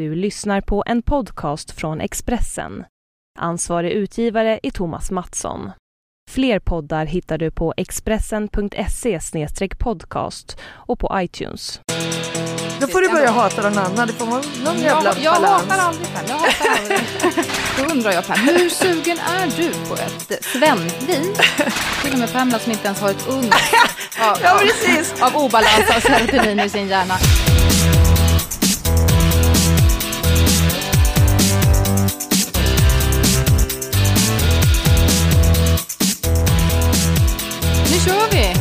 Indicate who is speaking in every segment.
Speaker 1: Du lyssnar på en podcast från Expressen. Ansvarig utgivare är Thomas Mattsson. Fler poddar hittar du på expressen.se podcast och på iTunes.
Speaker 2: Då får du börja hata någon annan. Det får vara någon jävla
Speaker 3: Jag, jag
Speaker 2: balans.
Speaker 3: hatar aldrig Per. Jag hatar aldrig. Då undrar jag Per, hur sugen är du på ett svennvin? Till och med Pamela som inte ens har ett uns av,
Speaker 2: Ja,
Speaker 3: av obalans av serotonin i sin hjärna. Kör vi!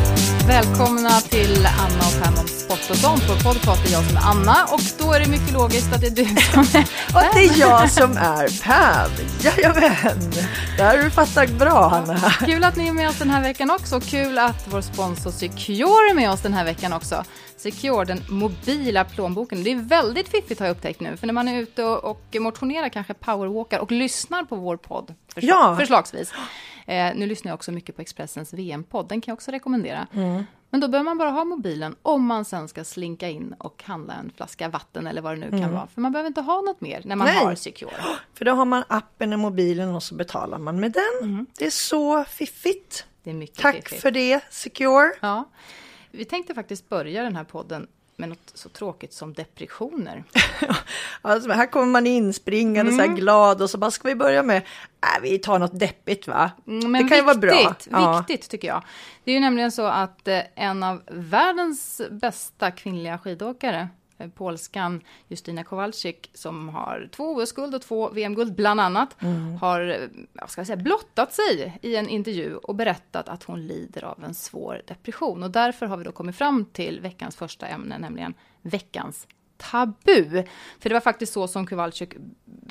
Speaker 3: Välkomna till Anna och Pam om sport och sånt. Vår podcast är jag som är Anna och då är det mycket logiskt att det är du som är
Speaker 2: Och det är jag som är Pam. Jajamän. Det här har du fattat bra, Hanna.
Speaker 3: Kul att ni är med oss den här veckan också. Kul att vår sponsor Secure är med oss den här veckan också. Secure, den mobila plånboken. Det är väldigt fiffigt har jag upptäckt nu. För när man är ute och, motionerar, kanske powerwalkar och lyssnar på vår podd. Förs
Speaker 2: Ja.
Speaker 3: Förslagsvis. Eh, nu lyssnar jag också mycket på Expressens VM-podd. Den kan jag också rekommendera. Men då behöver man bara ha mobilen om man sen ska slinka in och handla en flaska vatten eller vad det nu kan vara. För man behöver inte ha något mer när man
Speaker 2: Nej.
Speaker 3: har Secure.
Speaker 2: För då har man appen i mobilen och så betalar man med den. Det är så fiffigt.
Speaker 3: Det är mycket
Speaker 2: Tack
Speaker 3: fiffigt.
Speaker 2: för det, Secure.
Speaker 3: Ja, vi tänkte faktiskt börja den här podden med något så tråkigt som depressioner.
Speaker 2: Alltså, här kommer man in springande så här glad och så bara ska vi börja med, äh, vi tar något deppigt va?
Speaker 3: Mm,
Speaker 2: det kan ju vara bra.
Speaker 3: viktigt,
Speaker 2: Ja.
Speaker 3: viktigt tycker jag. Det är ju nämligen så att eh, en av världens bästa kvinnliga skidåkare, polskan Justina Kowalczyk, som har två OS-guld och två VM-guld bland annat,
Speaker 2: Mm.
Speaker 3: har eh, ska jag säga, blottat sig i en intervju och berättat att hon lider av en svår depression. Och därför har vi då kommit fram till veckans första ämne, nämligen veckans tabu. För det var faktiskt så som Kowalczyk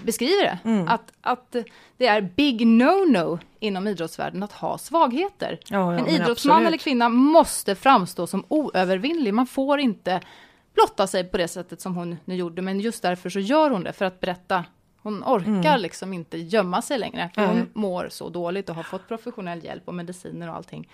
Speaker 3: beskriver det.
Speaker 2: Mm.
Speaker 3: Att, att det är big no-no inom idrottsvärlden att ha svagheter.
Speaker 2: Ja, ja,
Speaker 3: en idrottsman eller kvinna måste framstå som oövervinnlig. Man får inte blotta sig på det sättet som hon nu gjorde. Men just därför så gör hon det, för att berätta. Hon orkar liksom inte gömma sig längre. För hon
Speaker 2: Mm.
Speaker 3: mår så dåligt och har fått professionell hjälp och mediciner och allting.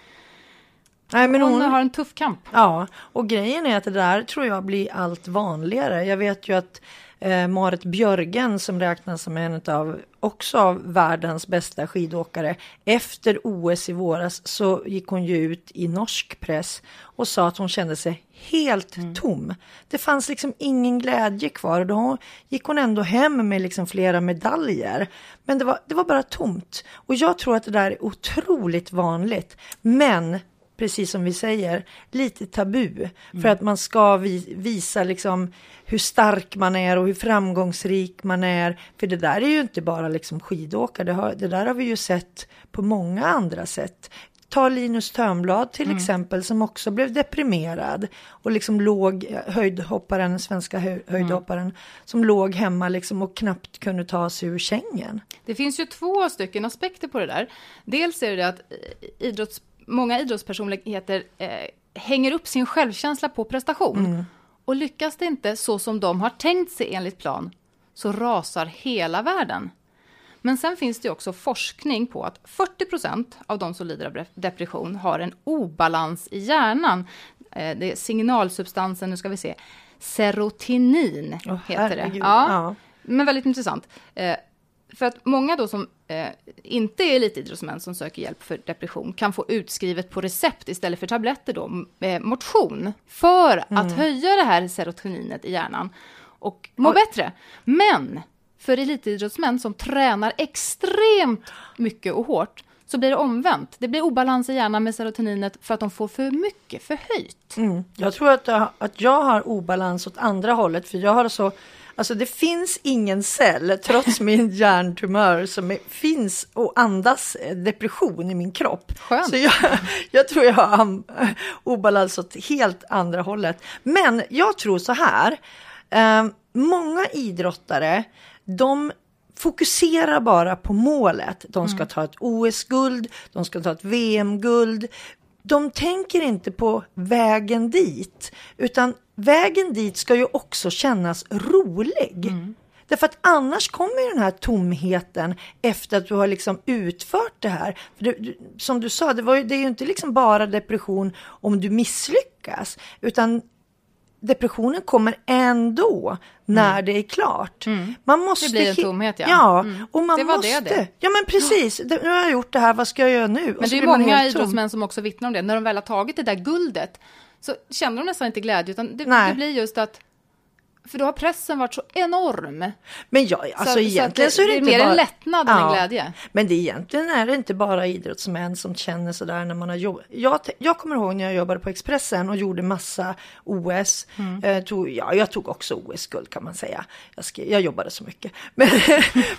Speaker 2: Nej, men
Speaker 3: hon,
Speaker 2: hon,
Speaker 3: har en tuff kamp.
Speaker 2: Ja, och grejen är att det där tror jag blir allt vanligare. Jag vet ju att eh, Marit Björgen som räknas som en av också av världens bästa skidåkare. Efter OS i våras så gick hon ju ut i norsk press och sa att hon kände sig helt tom. Det fanns liksom ingen glädje kvar och då gick hon ändå hem med liksom flera medaljer. Men det var, det var bara tomt. Och jag tror att det där är otroligt vanligt. Men precis som vi säger, lite tabu. För att man ska vi, visa liksom hur stark man är och hur framgångsrik man är. För det där är ju inte bara liksom skidåkare, det, har, det där har vi ju sett på många andra sätt. Ta Linus Törnblad till exempel som också blev deprimerad och liksom låg, höjdhopparen, svenska hö, höjdhopparen, som låg hemma liksom och knappt kunde ta sig ur sängen.
Speaker 3: Det finns ju två stycken aspekter på det där. Dels är det att eh, idrotts, många idrottspersonligheter eh, hänger upp sin självkänsla på prestation. Och lyckas det inte så som de har tänkt sig enligt plan, så rasar hela världen. Men sen finns det också forskning på att 40 procent av de som lider av depression har en obalans i hjärnan. Eh, det är signalsubstansen, nu ska vi se, serotinin
Speaker 2: Åh,
Speaker 3: heter det.
Speaker 2: herregud,
Speaker 3: Ja,
Speaker 2: ja.
Speaker 3: Men väldigt intressant. Eh, för att många då som eh, inte är elitidrottsmän som söker hjälp för depression kan få utskrivet på recept istället för tabletter då, eh, motion. För att
Speaker 2: Mm.
Speaker 3: höja det här serotoninet i hjärnan och må bättre. Men för elitidrottsmän som tränar extremt mycket och hårt så blir det omvänt. Det blir obalans i hjärnan med serotoninet för att de får för mycket förhöjt.
Speaker 2: Mm. Jag tror att jag, att jag har obalans åt andra hållet för jag har så Alltså det finns ingen cell, trots min hjärntumör, som finns och andas eh, depression i min kropp.
Speaker 3: Skönt.
Speaker 2: Så jag, jag tror jag har am- obalans åt helt andra hållet. Men jag tror så här, eh, många idrottare, de fokuserar bara på målet. De ska ta ett OS-guld, de ska ta ett VM-guld. De tänker inte på vägen dit, utan vägen dit ska ju också kännas rolig. Därför att annars kommer ju den här tomheten efter att du har liksom utfört det här. För du, du, som du sa, det, var ju, det är ju inte liksom bara depression om du misslyckas, utan depressionen kommer ändå när det är klart. Man måste
Speaker 3: Mm. Det blir en tomhet, ja.
Speaker 2: Ja,
Speaker 3: Mm.
Speaker 2: och man
Speaker 3: Det var
Speaker 2: måste.
Speaker 3: det, det.
Speaker 2: Ja men precis, nu har jag gjort det här, vad ska jag göra nu?
Speaker 3: Men det är många
Speaker 2: tom.
Speaker 3: idrottsmän som också vittnar om det. När de väl har tagit det där guldet så känner de nästan inte glädje, utan det, det blir just att för då har pressen varit så enorm.
Speaker 2: Men jag, alltså
Speaker 3: så,
Speaker 2: egentligen
Speaker 3: så,
Speaker 2: så,
Speaker 3: att
Speaker 2: är det, inte
Speaker 3: mer
Speaker 2: bara...
Speaker 3: en lättnad än en glädje.
Speaker 2: Men det egentligen är det inte bara idrottsmän som känner sådär när man har jobbat. Jag, jag kommer ihåg när jag jobbade på Expressen och gjorde massa OS.
Speaker 3: Mm.
Speaker 2: Eh, tog, ja, jag tog också OS-guld kan man säga. Jag, skrev, jag jobbade så mycket. Men,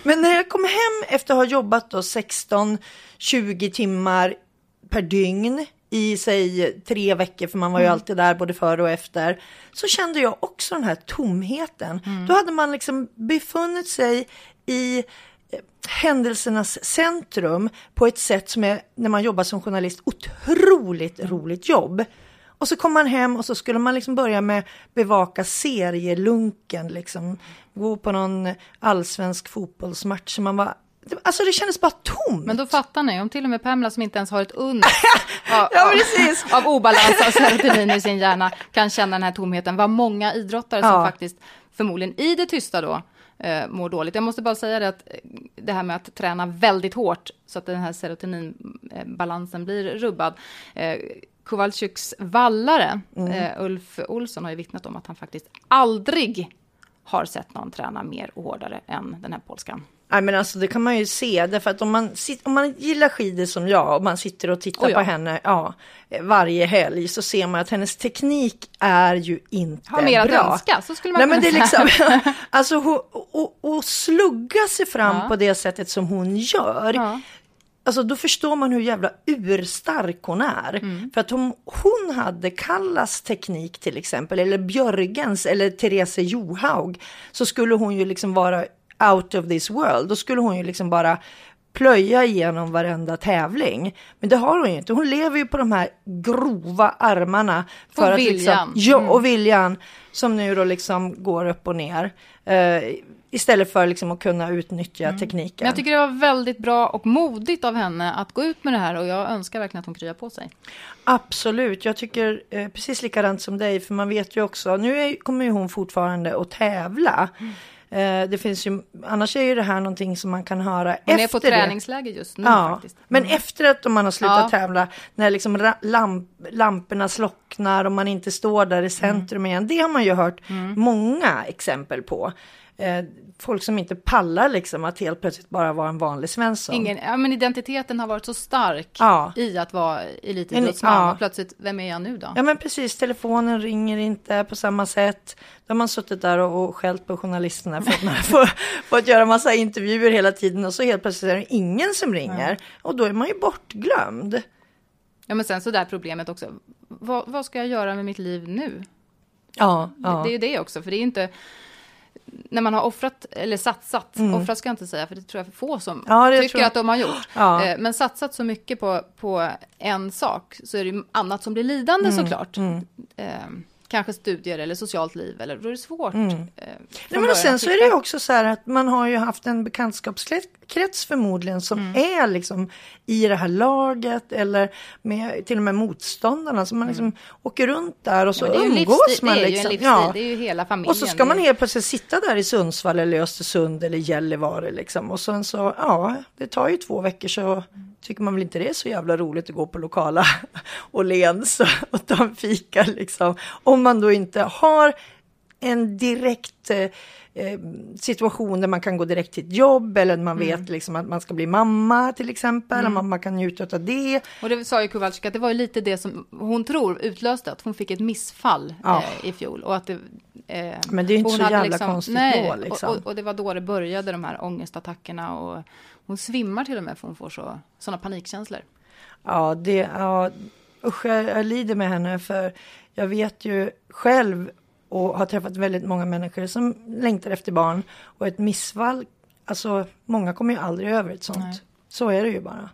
Speaker 2: men när jag kom hem efter att ha jobbat då 16-20 timmar per dygn i sig tre veckor, för man var ju alltid där både före och efter, så kände jag också den här tomheten. Då hade man liksom befunnit sig i eh, händelsernas centrum på ett sätt som är, när man jobbar som journalist, otroligt roligt jobb. Och så kom man hem och så skulle man liksom börja med bevaka serielunken, liksom gå på någon allsvensk fotbollsmatch. Man var, alltså det kändes bara tomt.
Speaker 3: Men då fattar ni, om till och med Pamela som inte ens har ett uns av,
Speaker 2: Ja,
Speaker 3: av, av obalans av serotonin i sin hjärna kan känna den här tomheten. Vad många idrottare som
Speaker 2: Ja.
Speaker 3: faktiskt förmodligen i det tysta då eh, mår dåligt. Jag måste bara säga det att eh, det här med att träna väldigt hårt så att den här serotoninbalansen blir rubbad. Eh, Kowalczyks vallare,
Speaker 2: Mm.
Speaker 3: eh, Ulf Olsson, har ju vittnat om att han faktiskt aldrig har sett någon träna mer och hårdare än den här polskan.
Speaker 2: Nej men alltså det kan man ju se, därför att om man, sit, om man gillar skidor som jag och man sitter och tittar
Speaker 3: Oh ja.
Speaker 2: på henne ja, varje helg så ser man att hennes teknik är ju inte
Speaker 3: Har mer att
Speaker 2: bra.
Speaker 3: önska, så skulle man
Speaker 2: Nej men det är liksom, alltså hon, och, och slugga sig fram
Speaker 3: Ja.
Speaker 2: på det sättet som hon gör.
Speaker 3: Ja.
Speaker 2: Alltså då förstår man hur jävla urstark hon är.
Speaker 3: Mm.
Speaker 2: För att om hon hade Kallas teknik till exempel, eller Björgens eller Therese Johaug, så skulle hon ju liksom vara out of this world. Då skulle hon ju liksom bara plöja igenom varenda tävling. Men det har hon ju inte. Hon lever ju på de här grova armarna.
Speaker 3: Och
Speaker 2: För att
Speaker 3: viljan.
Speaker 2: Liksom, ja,
Speaker 3: Mm.
Speaker 2: och viljan som nu då liksom går upp och ner. Eh, istället för liksom att kunna utnyttja tekniken.
Speaker 3: Mm. Men jag tycker det var väldigt bra och modigt av henne att gå ut med det här och jag önskar verkligen att hon kryar på sig.
Speaker 2: Absolut, jag tycker eh, precis likadant som dig, för man vet ju också, nu är, kommer ju hon fortfarande att tävla. Eh, det finns ju, annars är ju det här någonting som man kan höra
Speaker 3: Hon
Speaker 2: efter
Speaker 3: är på träningsläger just nu
Speaker 2: Ja,
Speaker 3: faktiskt. Mm.
Speaker 2: men efter att man har slutat
Speaker 3: Ja.
Speaker 2: tävla, när liksom lamp, lamporna slocknar och man inte står där i centrum
Speaker 3: Mm.
Speaker 2: igen. Det har man ju hört många exempel på. Eh, folk som inte pallar liksom att helt plötsligt bara vara en vanlig Svensson.
Speaker 3: Ingen, ja, men identiteten har varit så stark
Speaker 2: Ja.
Speaker 3: i att vara elitidrottsman.
Speaker 2: Ja.
Speaker 3: Och plötsligt, vem är jag nu då?
Speaker 2: Ja men precis, telefonen ringer inte på samma sätt. Då har man suttit där och, och skällt på journalisterna för att man får, fått göra massa intervjuer hela tiden och så helt plötsligt är det ingen som ringer. Och då är man ju bortglömd.
Speaker 3: Ja, men sen så där problemet också. Vad, vad ska jag göra med mitt liv nu?
Speaker 2: Ja,
Speaker 3: Det är ju det också, för det är inte... När man har offrat, eller satsat, offrat ska jag inte säga, för det tror jag är få som
Speaker 2: Mm. Ja,
Speaker 3: tycker
Speaker 2: tror
Speaker 3: att de har gjort.
Speaker 2: Ja.
Speaker 3: Eh, Men satsat så mycket på, på en sak, så är det ju annat som blir lidande
Speaker 2: Mm,
Speaker 3: såklart. Eh, kanske studier eller socialt liv, eller då är det svårt. eh,
Speaker 2: Mm. Nej, men och sen så är det ju också så här att man har ju haft en bekantskapskrets förmodligen som
Speaker 3: Mm.
Speaker 2: är liksom i det här laget eller med till och med motståndarna. Så man liksom åker runt där och så
Speaker 3: Mm. Ja, det
Speaker 2: umgås
Speaker 3: livsstil,
Speaker 2: man
Speaker 3: det är ju
Speaker 2: liksom.
Speaker 3: en livsstil,
Speaker 2: Ja.
Speaker 3: det är ju hela familjen.
Speaker 2: Och så ska man helt plötsligt sitta där i Sundsvall eller Östersund eller Gällivare liksom. Och sen så, ja, det tar ju två veckor så tycker man väl inte det är så jävla roligt att gå på lokala Åhléns och, och ta en fika liksom. Om man då inte har en direkt eh, eh, situation där man kan gå direkt till ett jobb eller man
Speaker 3: Mm.
Speaker 2: vet liksom att man ska bli mamma till exempel. Man, man kan njuta av det.
Speaker 3: Och det sa ju Kowalczyk att det var ju lite det som hon tror utlöste att hon fick ett missfall
Speaker 2: Ja.
Speaker 3: eh, i fjol. Och att det, eh,
Speaker 2: Men det är inte så jävla konstigt
Speaker 3: nej,
Speaker 2: då, liksom.
Speaker 3: och, och, och det var då det började de här ångestattackerna och hon svimmar till och med för hon får så, sådana panikkänslor.
Speaker 2: Ja, det, ja usch, jag, jag lider med henne för jag vet ju själv och har träffat väldigt många människor som längtar efter barn och ett missfall, alltså många kommer ju aldrig över ett sånt.
Speaker 3: Nej.
Speaker 2: Så är det ju bara.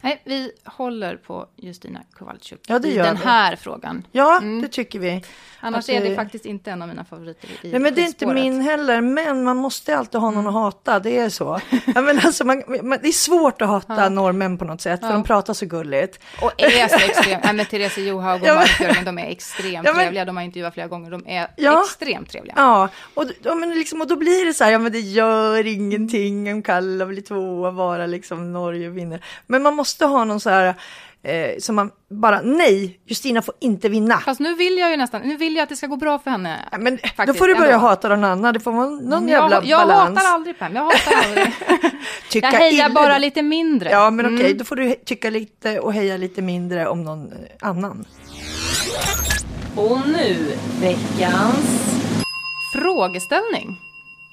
Speaker 3: Nej, vi håller på Justina Kowalczyk
Speaker 2: Ja,
Speaker 3: i den
Speaker 2: vi.
Speaker 3: här frågan.
Speaker 2: Ja,
Speaker 3: Mm.
Speaker 2: det tycker vi.
Speaker 3: Annars
Speaker 2: Att
Speaker 3: är det
Speaker 2: det-
Speaker 3: faktiskt inte en av mina favoriter i
Speaker 2: Nej men det är inte min heller, men man måste alltid ha någon att hata, det är så. ja, men alltså, man, man, det är svårt att hata norrmän på något sätt, för
Speaker 3: Ja.
Speaker 2: de pratar så gulligt.
Speaker 3: Och är så extremt. Nej, men Therese Johaug och
Speaker 2: Ja,
Speaker 3: Mark Björgen, de är extremt
Speaker 2: Ja, men-
Speaker 3: trevliga. De har intervjuat flera gånger. De är
Speaker 2: Ja.
Speaker 3: extremt trevliga.
Speaker 2: Ja, och, ja, men liksom, och då blir det så här, ja men det gör ingenting om Kalla blir tvåa, bara liksom Norge vinner. Men man måste ha någon så här, eh, som man bara, nej, Justina får inte vinna.
Speaker 3: Fast nu vill jag ju nästan, nu vill jag att det ska gå bra för henne.
Speaker 2: Ja, Men då
Speaker 3: Faktiskt,
Speaker 2: får du börja
Speaker 3: ändå.
Speaker 2: hata någon annan, det får vara någon
Speaker 3: Mm,
Speaker 2: jävla
Speaker 3: jag, jag
Speaker 2: balans.
Speaker 3: hatar aldrig Pam, jag hatar aldrig.
Speaker 2: Tycka
Speaker 3: jag hejar
Speaker 2: illa-
Speaker 3: bara lite mindre.
Speaker 2: Ja men okej,
Speaker 3: Mm.
Speaker 2: då får du tycka lite och heja lite mindre om någon eh, annan.
Speaker 1: Och nu veckans...
Speaker 3: Frågeställning.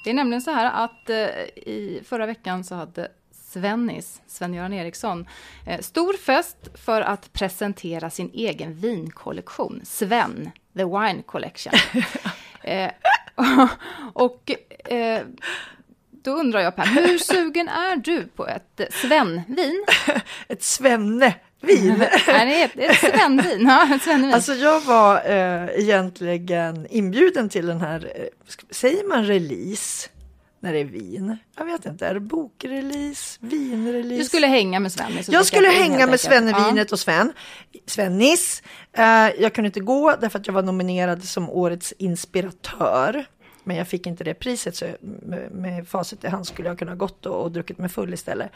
Speaker 3: Det är nämligen så här att eh, i förra veckan så hade Svennis, Sven-Göran Eriksson, eh, stor fest för att presentera sin egen vinkollektion, Sven, The Wine Collection. eh, och eh, då undrar jag Per, hur sugen är du på ett Sven-vin?
Speaker 2: Ett svennevin.
Speaker 3: Nej, det är ett, Sven-vin. Ja, Sven-vin.
Speaker 2: Alltså jag var eh, egentligen inbjuden till den här, säger man release? När det är vin? Jag vet inte, är det bokrelease, vinrelease?
Speaker 3: du skulle hänga med Svennis?
Speaker 2: Jag
Speaker 3: dricka
Speaker 2: skulle hänga med
Speaker 3: enkelt.
Speaker 2: Svennevinet och Sven, Svennis. Eh, jag kunde inte gå därför att jag var nominerad som årets inspiratör. Men jag fick inte det priset så med, med facit i hand skulle jag kunna gått och, och druckit mig full istället.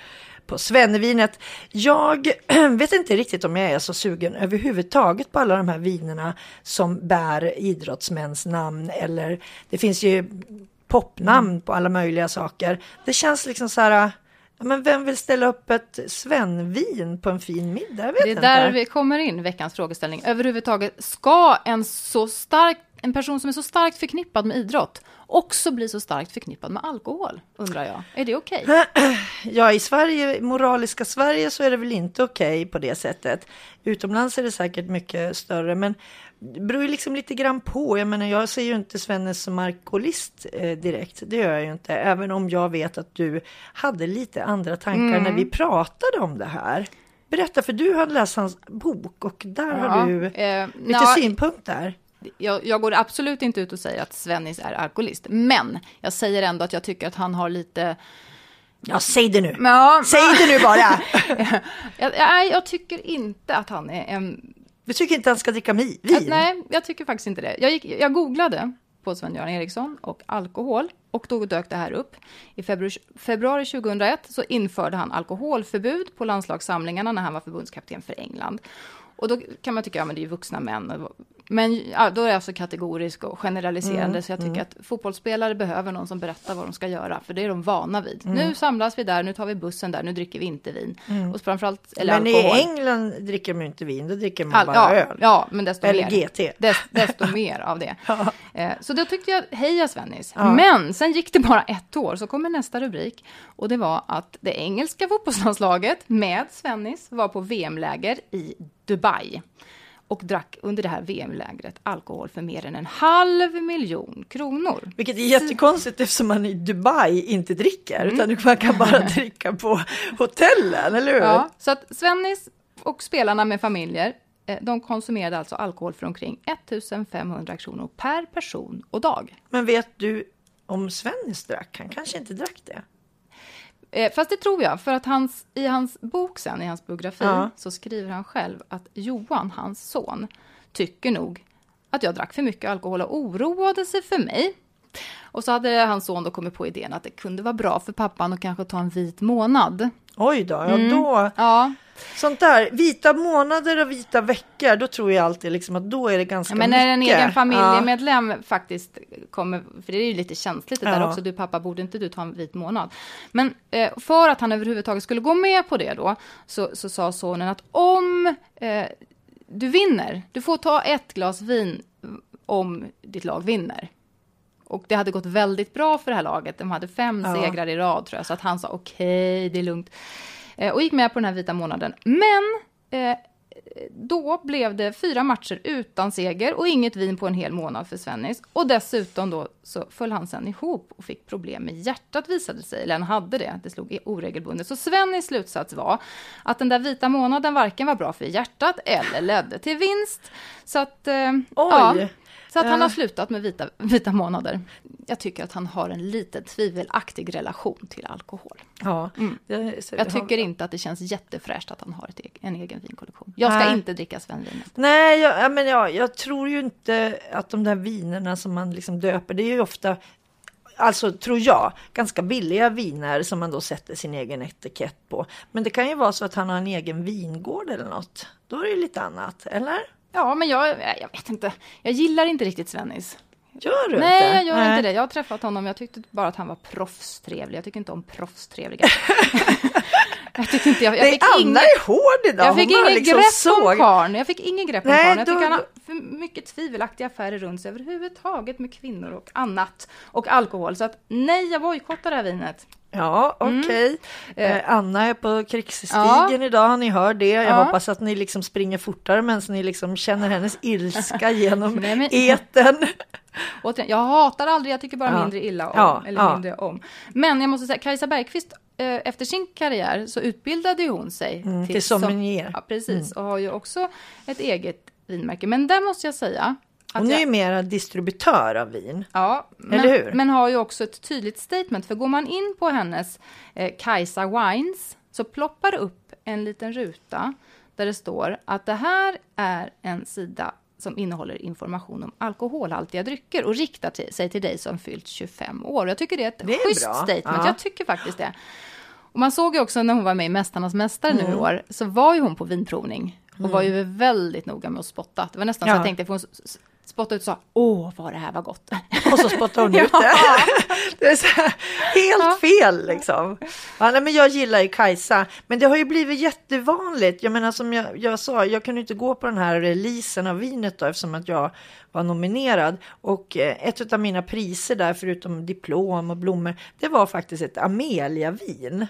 Speaker 2: På Svennevinet. Jag vet inte riktigt om jag är så sugen överhuvudtaget på alla de här vinerna som bär idrottsmäns namn eller det finns ju popnamn på alla möjliga saker. Det känns liksom så här Men vem vill ställa upp ett Svenvin på en fin middag? Jag vet
Speaker 3: Det är
Speaker 2: inte.
Speaker 3: där vi kommer in, veckans frågeställning. Överhuvudtaget, ska en så stark, en person som är så starkt förknippad med idrott också bli så starkt förknippad med alkohol, undrar jag. Är det okej?
Speaker 2: Ja, i Sverige, moraliska Sverige så är det väl inte okej på det sättet. Utomlands är det säkert mycket större, men det beror ju liksom lite grann på. Jag menar, jag ser ju inte Svennes som alkoholist eh, direkt. Det gör jag ju inte, även om jag vet att du hade lite andra tankar
Speaker 3: Mm.
Speaker 2: när vi pratade om det här. Berätta, för du har läst hans bok och där har du
Speaker 3: eh,
Speaker 2: lite
Speaker 3: nja,
Speaker 2: synpunkter.
Speaker 3: jag, jag går absolut inte ut och säger att Svennis är alkoholist, men jag säger ändå att jag tycker att han har lite...
Speaker 2: Ja, säg det nu.
Speaker 3: Ja,
Speaker 2: Säg det nu bara!
Speaker 3: jag, jag, jag tycker inte att han är en
Speaker 2: du tycker inte han ska dricka mi- vin?
Speaker 3: Äh, nej, jag tycker faktiskt inte det. Jag, gick, jag googlade på Sven-Göran Eriksson och alkohol och då dök det här upp. I februari, februari 2001 så införde han alkoholförbud på landslagssamlingarna när han var förbundskapten för England. Och då kan man tycka, ja men det är ju vuxna män. Men ja, då är jag så kategorisk och generaliserande
Speaker 2: Mm,
Speaker 3: så jag tycker att fotbollsspelare behöver någon som berättar vad de ska göra, för det är de vana vid.
Speaker 2: Mm.
Speaker 3: Nu samlas vi där, nu tar vi bussen där, nu dricker vi inte vin. Och framförallt, eller
Speaker 2: Men
Speaker 3: alkohol.
Speaker 2: i England dricker man ju inte vin, då dricker man
Speaker 3: All,
Speaker 2: bara
Speaker 3: ja,
Speaker 2: öl.
Speaker 3: ja, men desto
Speaker 2: Eller
Speaker 3: mer.
Speaker 2: GT.
Speaker 3: Des, desto mer av det. Eh, så då tyckte jag, heja Svennis.
Speaker 2: Ja.
Speaker 3: Men sen gick det bara ett år, så kommer nästa rubrik. Och det var att det engelska fotbollslandslaget med Svennis var på VM-läger i Dubai. Och drack under det här VM-lägret alkohol för mer än en halv miljon kronor.
Speaker 2: Vilket är jättekonstigt eftersom man i Dubai inte dricker,
Speaker 3: Mm.
Speaker 2: utan man kan bara dricka på hotellen, eller hur?
Speaker 3: Ja, så att Svennis och spelarna med familjer, eh, de konsumerade alltså alkohol för omkring 1500 kronor per person och dag.
Speaker 2: Men vet du om Svennis drack? Han kanske inte drack det.
Speaker 3: Eh, fast det tror jag, för att hans, i hans bok sen, i hans biografi,
Speaker 2: Ja.
Speaker 3: så skriver han själv att Johan, hans son, tycker nog att jag drack för mycket alkohol och oroade sig för mig. Och så hade hans son då kommit på idén att det kunde vara bra för pappan att kanske ta en vit månad.
Speaker 2: Oj då, ja
Speaker 3: Mm.
Speaker 2: då.
Speaker 3: Ja,
Speaker 2: Sånt där, vita månader och vita veckor, då tror jag alltid liksom att då är det ganska
Speaker 3: men
Speaker 2: mycket.
Speaker 3: när en egen
Speaker 2: Ja.
Speaker 3: familjemedlem faktiskt kommer, för det är ju lite känsligt det där
Speaker 2: Ja.
Speaker 3: också, du pappa, borde inte du ta en vit månad? Men eh, för att han överhuvudtaget skulle gå med på det då, så, så sa sonen att om eh, du vinner, du får ta ett glas vin om ditt lag vinner. Och det hade gått väldigt bra för det här laget. De hade fem
Speaker 2: Ja.
Speaker 3: segrar i rad tror jag. Så att han sa okej, det är lugnt. Eh, och gick med på den här vita månaden. Men eh, då blev det fyra matcher utan seger och inget vin på en hel månad för Svennis. Och dessutom då så föll han sen ihop och fick problem med hjärtat visade sig, eller han hade det, det slog oregelbundet. Så Svennis slutsats var att den där vita månaden varken var bra för hjärtat eller ledde till vinst. Så att, eh, ja, så att han har slutat med vita, vita månader. Jag tycker att han har en lite tvivelaktig relation till alkohol.
Speaker 2: Ja,
Speaker 3: mm. jag tycker inte att det känns jättefräscht att han har ett, en egen vinkollektion. Jag ska Nej. inte dricka Svenvinet.
Speaker 2: Nej, jag, men jag, jag tror ju inte att de där vinerna som man liksom döper, det är ju ofta alltså tror jag, ganska billiga viner som man då sätter sin egen etikett på. Men det kan ju vara så att han har en egen vingård eller något. Då är det lite annat, eller?
Speaker 3: Ja, men jag, jag vet inte. Jag gillar inte riktigt Svennis.
Speaker 2: Gör du
Speaker 3: Nej,
Speaker 2: inte?
Speaker 3: jag gör Nej. inte det. Jag har träffat honom. Jag tyckte bara att han var proffstrevlig. Jag tycker inte om proffstrevliga.
Speaker 2: jag tycker inte jag, jag Nej, fick Anna ingen, är hård idag.
Speaker 3: Jag fick ingen liksom grepp såg... om karln. Jag fick ingen grepp om karln. Jag tycker han har för mycket tvivelaktiga affärer runt sig överhuvudtaget med kvinnor och annat. Och alkohol. Så att nej, jag bojkottar det här vinet.
Speaker 2: Ja, okej. Okay. Mm. Eh, Anna är på krigsstigen ja. idag, ni hör det. Jag ja. hoppas att ni liksom springer fortare medan ni liksom känner hennes ilska genom Nej, men... eten.
Speaker 3: Återigen, jag hatar aldrig, jag tycker bara ja. mindre illa om. Ja. Eller mindre om. Men jag måste säga, Kajsa Bergqvist, eh, efter sin karriär så utbildade hon sig
Speaker 2: mm, till, till sommelier. Som,
Speaker 3: ja, precis, mm. och har ju också ett eget vinmärke. Men där måste jag säga,
Speaker 2: hon är ju mera distributör av vin.
Speaker 3: Ja,
Speaker 2: men,
Speaker 3: men har ju också ett tydligt statement. För går man in på hennes eh, Kajsa Wines så ploppar det upp en liten ruta där det står att det här är en sida som innehåller information om alkoholhaltiga drycker och riktar till, sig till dig som fyllt 25 år. Jag tycker det är ett det är schysst bra. statement. Ja. Jag tycker faktiskt det. Och man såg ju också när hon var med i Mästarnas mästare mm. nu i mm. år, så var ju hon på vinprovning och mm. var ju väldigt noga med att spotta. Det var nästan ja. så jag tänkte, för hon spottade ut och sa åh vad det här var gott.
Speaker 2: Och så spottade hon ut det. det är här, helt fel liksom. Ja, nej, men jag gillar ju Kajsa, men det har ju blivit jättevanligt. Jag menar som jag, jag sa, jag kunde inte gå på den här releasen av vinet då eftersom att jag var nominerad. Och eh, ett av mina priser där, förutom diplom och blommor, det var faktiskt ett Amelia-vin.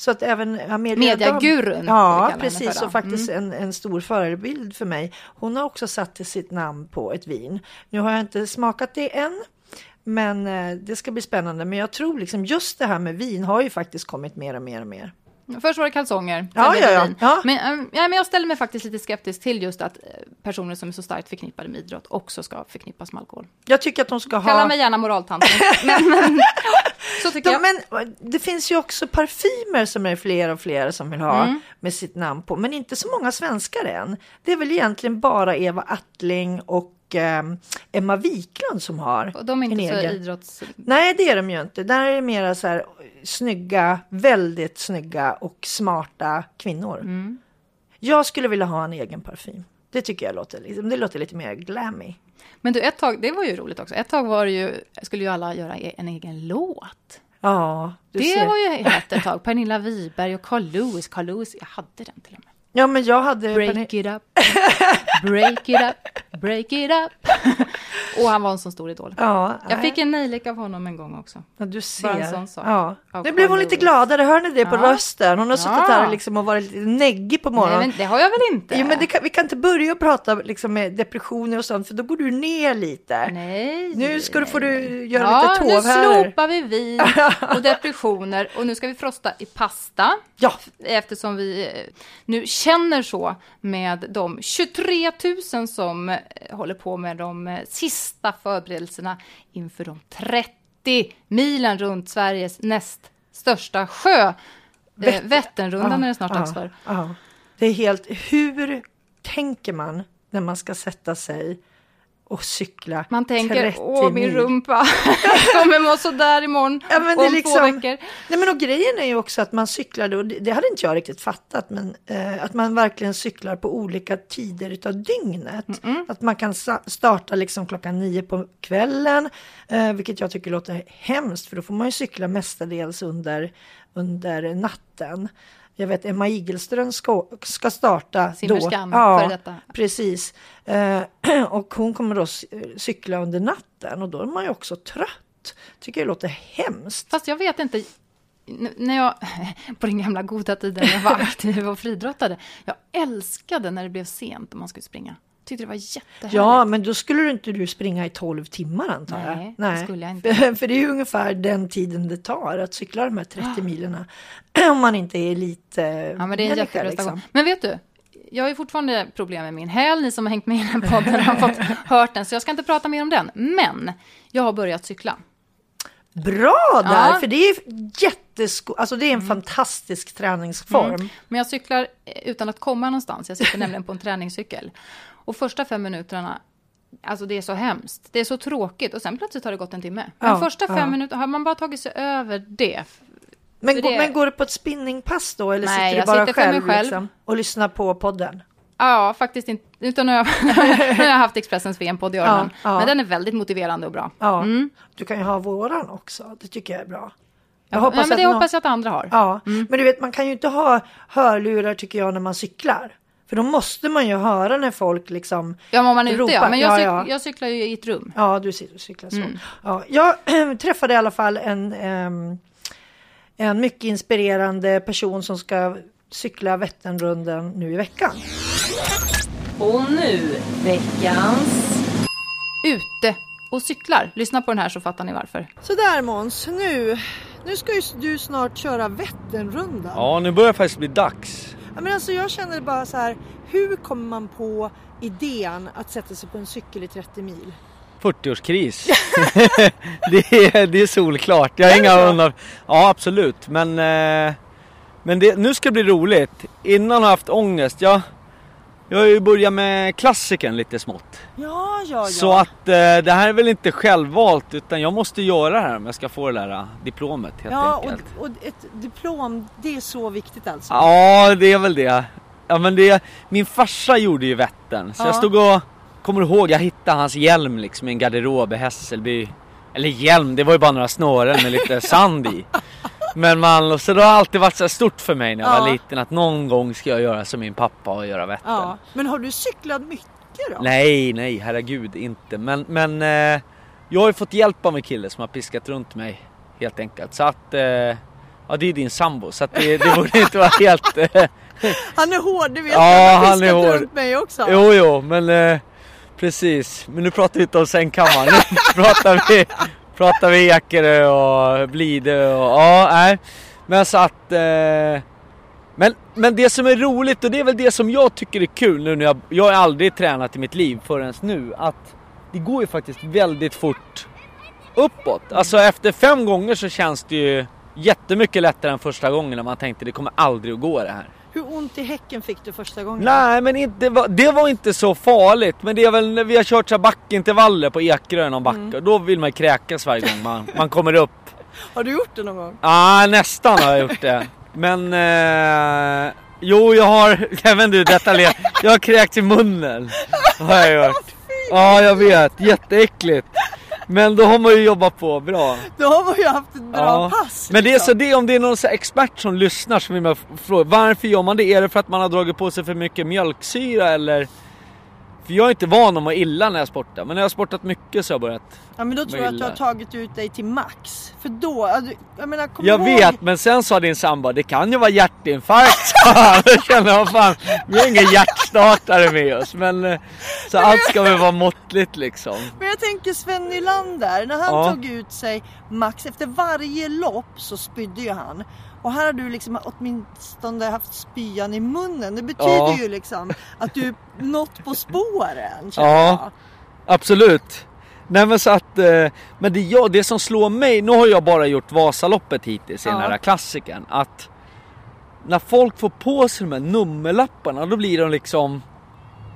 Speaker 2: Så att även Amelia
Speaker 3: Mediagurun.
Speaker 2: Ja, precis. Och faktiskt mm. en, en stor förebild för mig. Hon har också satt sitt namn på ett vin. Nu har jag inte smakat det än. Men eh, det ska bli spännande. Men jag tror liksom just det här med vin har ju faktiskt kommit mer och mer och mer.
Speaker 3: Först var det kalsonger.
Speaker 2: Ja, ja, ja, ja.
Speaker 3: Men, ähm, ja, men jag ställer mig faktiskt lite skeptisk till just att eh, personer som är så starkt förknippade med idrott också ska förknippas med alkohol.
Speaker 2: Jag tycker att de ska ha...
Speaker 3: Kalla mig gärna moraltant. men, men, så tycker
Speaker 2: de, jag. Men det finns ju också parfymer som är fler och fler som vill ha mm. med sitt namn på. Men inte så många svenskar än. Det är väl egentligen bara Eva Attling och eh, Emma Wiklund som har
Speaker 3: och De är inte så egen. idrotts...
Speaker 2: Nej, det är de ju inte. Där är det mera så här snygga, väldigt snygga och smarta kvinnor. Mm. Jag skulle vilja ha en egen parfym. Det tycker jag låter, liksom, det låter lite mer glammy.
Speaker 3: Men du, ett tag, det var ju roligt också. Ett tag var det ju, skulle ju alla göra e- en egen låt.
Speaker 2: Ja,
Speaker 3: Det ser. var ju hett ett tag. Pernilla Wiberg och Carl Lewis. Carl Lewis, jag hade den till och med.
Speaker 2: Ja, men jag hade...
Speaker 3: Break it up, break it up, break it up. och han var en sån stor idol.
Speaker 2: Ja,
Speaker 3: jag fick en nejlik av honom en gång också.
Speaker 2: Ja, du ser. Bara en sån sak. Ja. Nu blev hon lite gladare, hör ni det på ja. rösten? Hon har suttit här liksom och varit lite neggig på morgonen. Nej,
Speaker 3: men det har jag väl inte?
Speaker 2: Jo, men kan, vi kan inte börja prata liksom med depressioner och sånt, för då går du ner lite.
Speaker 3: Nej.
Speaker 2: Nu ska du, får du göra ja, lite tov här.
Speaker 3: Ja, nu slopar vi vin och depressioner och nu ska vi frosta i pasta.
Speaker 2: Ja.
Speaker 3: Eftersom vi eh, nu känner så med de 23 000 som eh, håller på med de eh, sista förberedelserna inför de 30 milen runt Sveriges näst största sjö. Vätter. Vätternrundan ja, är det snart dags för.
Speaker 2: Ja. Det är helt, hur tänker man när man ska sätta sig och cykla
Speaker 3: Man tänker, åh min rumpa kommer må sådär imorgon ja, men det om liksom, två veckor.
Speaker 2: Nej men och grejen är ju också att man cyklade, och det, det hade inte jag riktigt fattat, men eh, att man verkligen cyklar på olika tider utav dygnet. Mm -mm. Att man kan starta liksom klockan nio på kvällen, eh, vilket jag tycker låter hemskt, för då får man ju cykla mestadels under, under natten. Jag vet Emma Igelström ska, ska starta
Speaker 3: Simmerskan, då. Ja, för detta.
Speaker 2: precis. Eh, och hon kommer då cykla under natten och då är man ju också trött. Tycker det låter hemskt.
Speaker 3: Fast jag vet inte. när jag, på den gamla goda tiden när jag var aktiv och friidrottade, jag älskade när det blev sent och man skulle springa. Tyckte det var jättehärligt.
Speaker 2: Ja, men då skulle du inte du springa i 12 timmar antar jag?
Speaker 3: Nej, det skulle jag inte.
Speaker 2: För, för det är ju ungefär den tiden det tar att cykla de här 30 milerna. Om man inte är lite
Speaker 3: Ja, men det är en jätteprestation.
Speaker 2: liksom.
Speaker 3: Men vet du, jag har ju fortfarande problem med min häl. Ni som har hängt med i den här podden har fått hört den, så jag ska inte prata mer om den. Men jag har börjat cykla.
Speaker 2: Bra där,
Speaker 3: Ja.
Speaker 2: för det är jättesko... Alltså det är en fantastisk träningsform.
Speaker 3: Mm. Men jag cyklar eh, utan att komma någonstans. Jag sitter nämligen på en träningscykel. Och första fem minuterna, alltså det är så hemskt. Det är så tråkigt och sen plötsligt har det gått en timme. Men
Speaker 2: Ja,
Speaker 3: första fem
Speaker 2: ja.
Speaker 3: minuterna, har man bara tagit sig över det.
Speaker 2: Men,
Speaker 3: det-
Speaker 2: men går du på ett spinningpass då eller
Speaker 3: Nej,
Speaker 2: sitter du bara
Speaker 3: sitter
Speaker 2: själv,
Speaker 3: själv.
Speaker 2: Liksom, och lyssnar på podden?
Speaker 3: Ja, faktiskt inte. Utan nu har jag, nu har jag haft Expressens VM-podd i öronen.
Speaker 2: Ja, ja.
Speaker 3: Men den är väldigt motiverande och bra.
Speaker 2: Ja,
Speaker 3: Mm.
Speaker 2: du kan ju ha våran också. Det tycker jag är bra. Jag
Speaker 3: Ja,
Speaker 2: hoppas
Speaker 3: men
Speaker 2: att
Speaker 3: det
Speaker 2: någon-
Speaker 3: hoppas jag att andra har.
Speaker 2: Ja, men du vet man kan ju inte ha hörlurar tycker jag när man cyklar. För då måste man ju höra när folk liksom
Speaker 3: Ja, men om man är ute ja. Men jag,
Speaker 2: Ja,
Speaker 3: cyk-
Speaker 2: ja.
Speaker 3: jag cyklar ju i ett rum.
Speaker 2: Ja, du cyklar så.
Speaker 3: Mm.
Speaker 2: Ja, jag träffade i alla fall en, en mycket inspirerande person som ska cykla Vätternrundan nu i veckan.
Speaker 1: Och nu, veckans...
Speaker 3: Ute och cyklar. Lyssna på den här så fattar ni varför.
Speaker 4: Så där Måns, nu, nu ska ju du snart köra Vätternrundan.
Speaker 5: Ja, nu börjar det faktiskt bli dags.
Speaker 4: Ja, Men alltså jag känner bara så här, hur kommer man på idén att sätta sig på en cykel i 30 mil?
Speaker 5: 40-årskris. det, är, det är solklart. Jag har inga undrar. Ja, absolut. Men, eh, men det, nu ska det bli roligt. Innan har jag haft ångest. Jag, jag har ju börjat med klassiken lite smått.
Speaker 4: Ja, ja, ja.
Speaker 5: Så att eh, det här är väl inte självvalt utan jag måste göra det här om jag ska få det där eh, diplomet helt
Speaker 4: ja,
Speaker 5: enkelt.
Speaker 4: och, och ett diplom, det är så viktigt alltså.
Speaker 5: Ja, det är väl det. Ja, men det, min farsa gjorde ju Vättern, så
Speaker 4: Ja.
Speaker 5: jag stod och, kommer ihåg, jag hittade hans hjälm liksom i en garderob i Hässelby. Eller hjälm, det var ju bara några snören med lite sand i. Men man, så det har alltid varit så stort för mig när jag var
Speaker 4: Ja.
Speaker 5: liten att någon gång ska jag göra som min pappa och göra Vättern.
Speaker 4: Ja. Men har du cyklat mycket då?
Speaker 5: Nej, nej, herregud inte. Men, men eh, jag har ju fått hjälp av en kille som har piskat runt mig helt enkelt. Så att, eh, ja det är din sambo så att det, det borde inte vara helt... Eh,
Speaker 4: Han är hård, det vet
Speaker 5: Ja, han
Speaker 4: Han
Speaker 5: är
Speaker 4: har piskat
Speaker 5: hård.
Speaker 4: runt mig också.
Speaker 5: Jo, jo, men eh, precis. Men nu pratar vi inte om sängkammaren. Nu pratar vi, pratar vi Ekerö och Blidö och ja, nej. Men så att... Eh, men, men det som är roligt och det är väl det som jag tycker är kul nu när jag... Jag har aldrig tränat i mitt liv förrän nu. Att det går ju faktiskt väldigt fort uppåt. Alltså efter fem gånger så känns det ju jättemycket lättare än första gången när man tänkte det kommer aldrig att gå det här.
Speaker 4: Hur ont i häcken fick du första gången?
Speaker 5: Nej men inte, det, var, inte så farligt. Men det är väl när vi har kört så här backintervaller på Ekerö någon backe. och Då vill man krääkas varje gång man, man kommer upp.
Speaker 4: Har du gjort det någon gång?
Speaker 5: Ja nästan har jag gjort det. Men eh, jo jag har, jag vet inte detaljerat. Jag har kräkts i munnen. Har jag gjort. Ja jag vet, jätteäckligt. Men då har man ju jobbat på bra.
Speaker 4: Då har man ju haft ett bra
Speaker 5: Ja.
Speaker 4: pass.
Speaker 5: Men det är
Speaker 4: liksom.
Speaker 5: så det, om det är någon så expert som lyssnar så vill fråga varför gör man det? Är det för att man har dragit på sig för mycket mjölksyra eller? För jag är inte van att må illa när jag sportar, men när jag har sportat mycket så har jag börjat.
Speaker 4: Ja men då tror jag att du har tagit ut dig till max. För då, jag menar kom
Speaker 5: Jag
Speaker 4: ihåg...
Speaker 5: vet, men sen sa din sambo, det kan ju vara hjärtinfarkt. Då kände jag, fan, vi har ingen hjärtstartare med oss. Men eh, så allt ska väl vara måttligt liksom.
Speaker 4: Men jag tänker Sven Nylander, när han
Speaker 5: Ja.
Speaker 4: tog ut sig max efter varje lopp så spydde ju han. Och här har du liksom åtminstone haft spyan i munnen. Det betyder
Speaker 5: Ja.
Speaker 4: ju liksom att du nått på spåren.
Speaker 5: Ja.
Speaker 4: jag.
Speaker 5: Absolut. Nej men så att, eh, men det, ja, det som slår mig, nu har jag bara gjort Vasaloppet hittills i den
Speaker 4: Ja.
Speaker 5: här klassiken, att när folk får på sig de här nummerlapparna då blir de liksom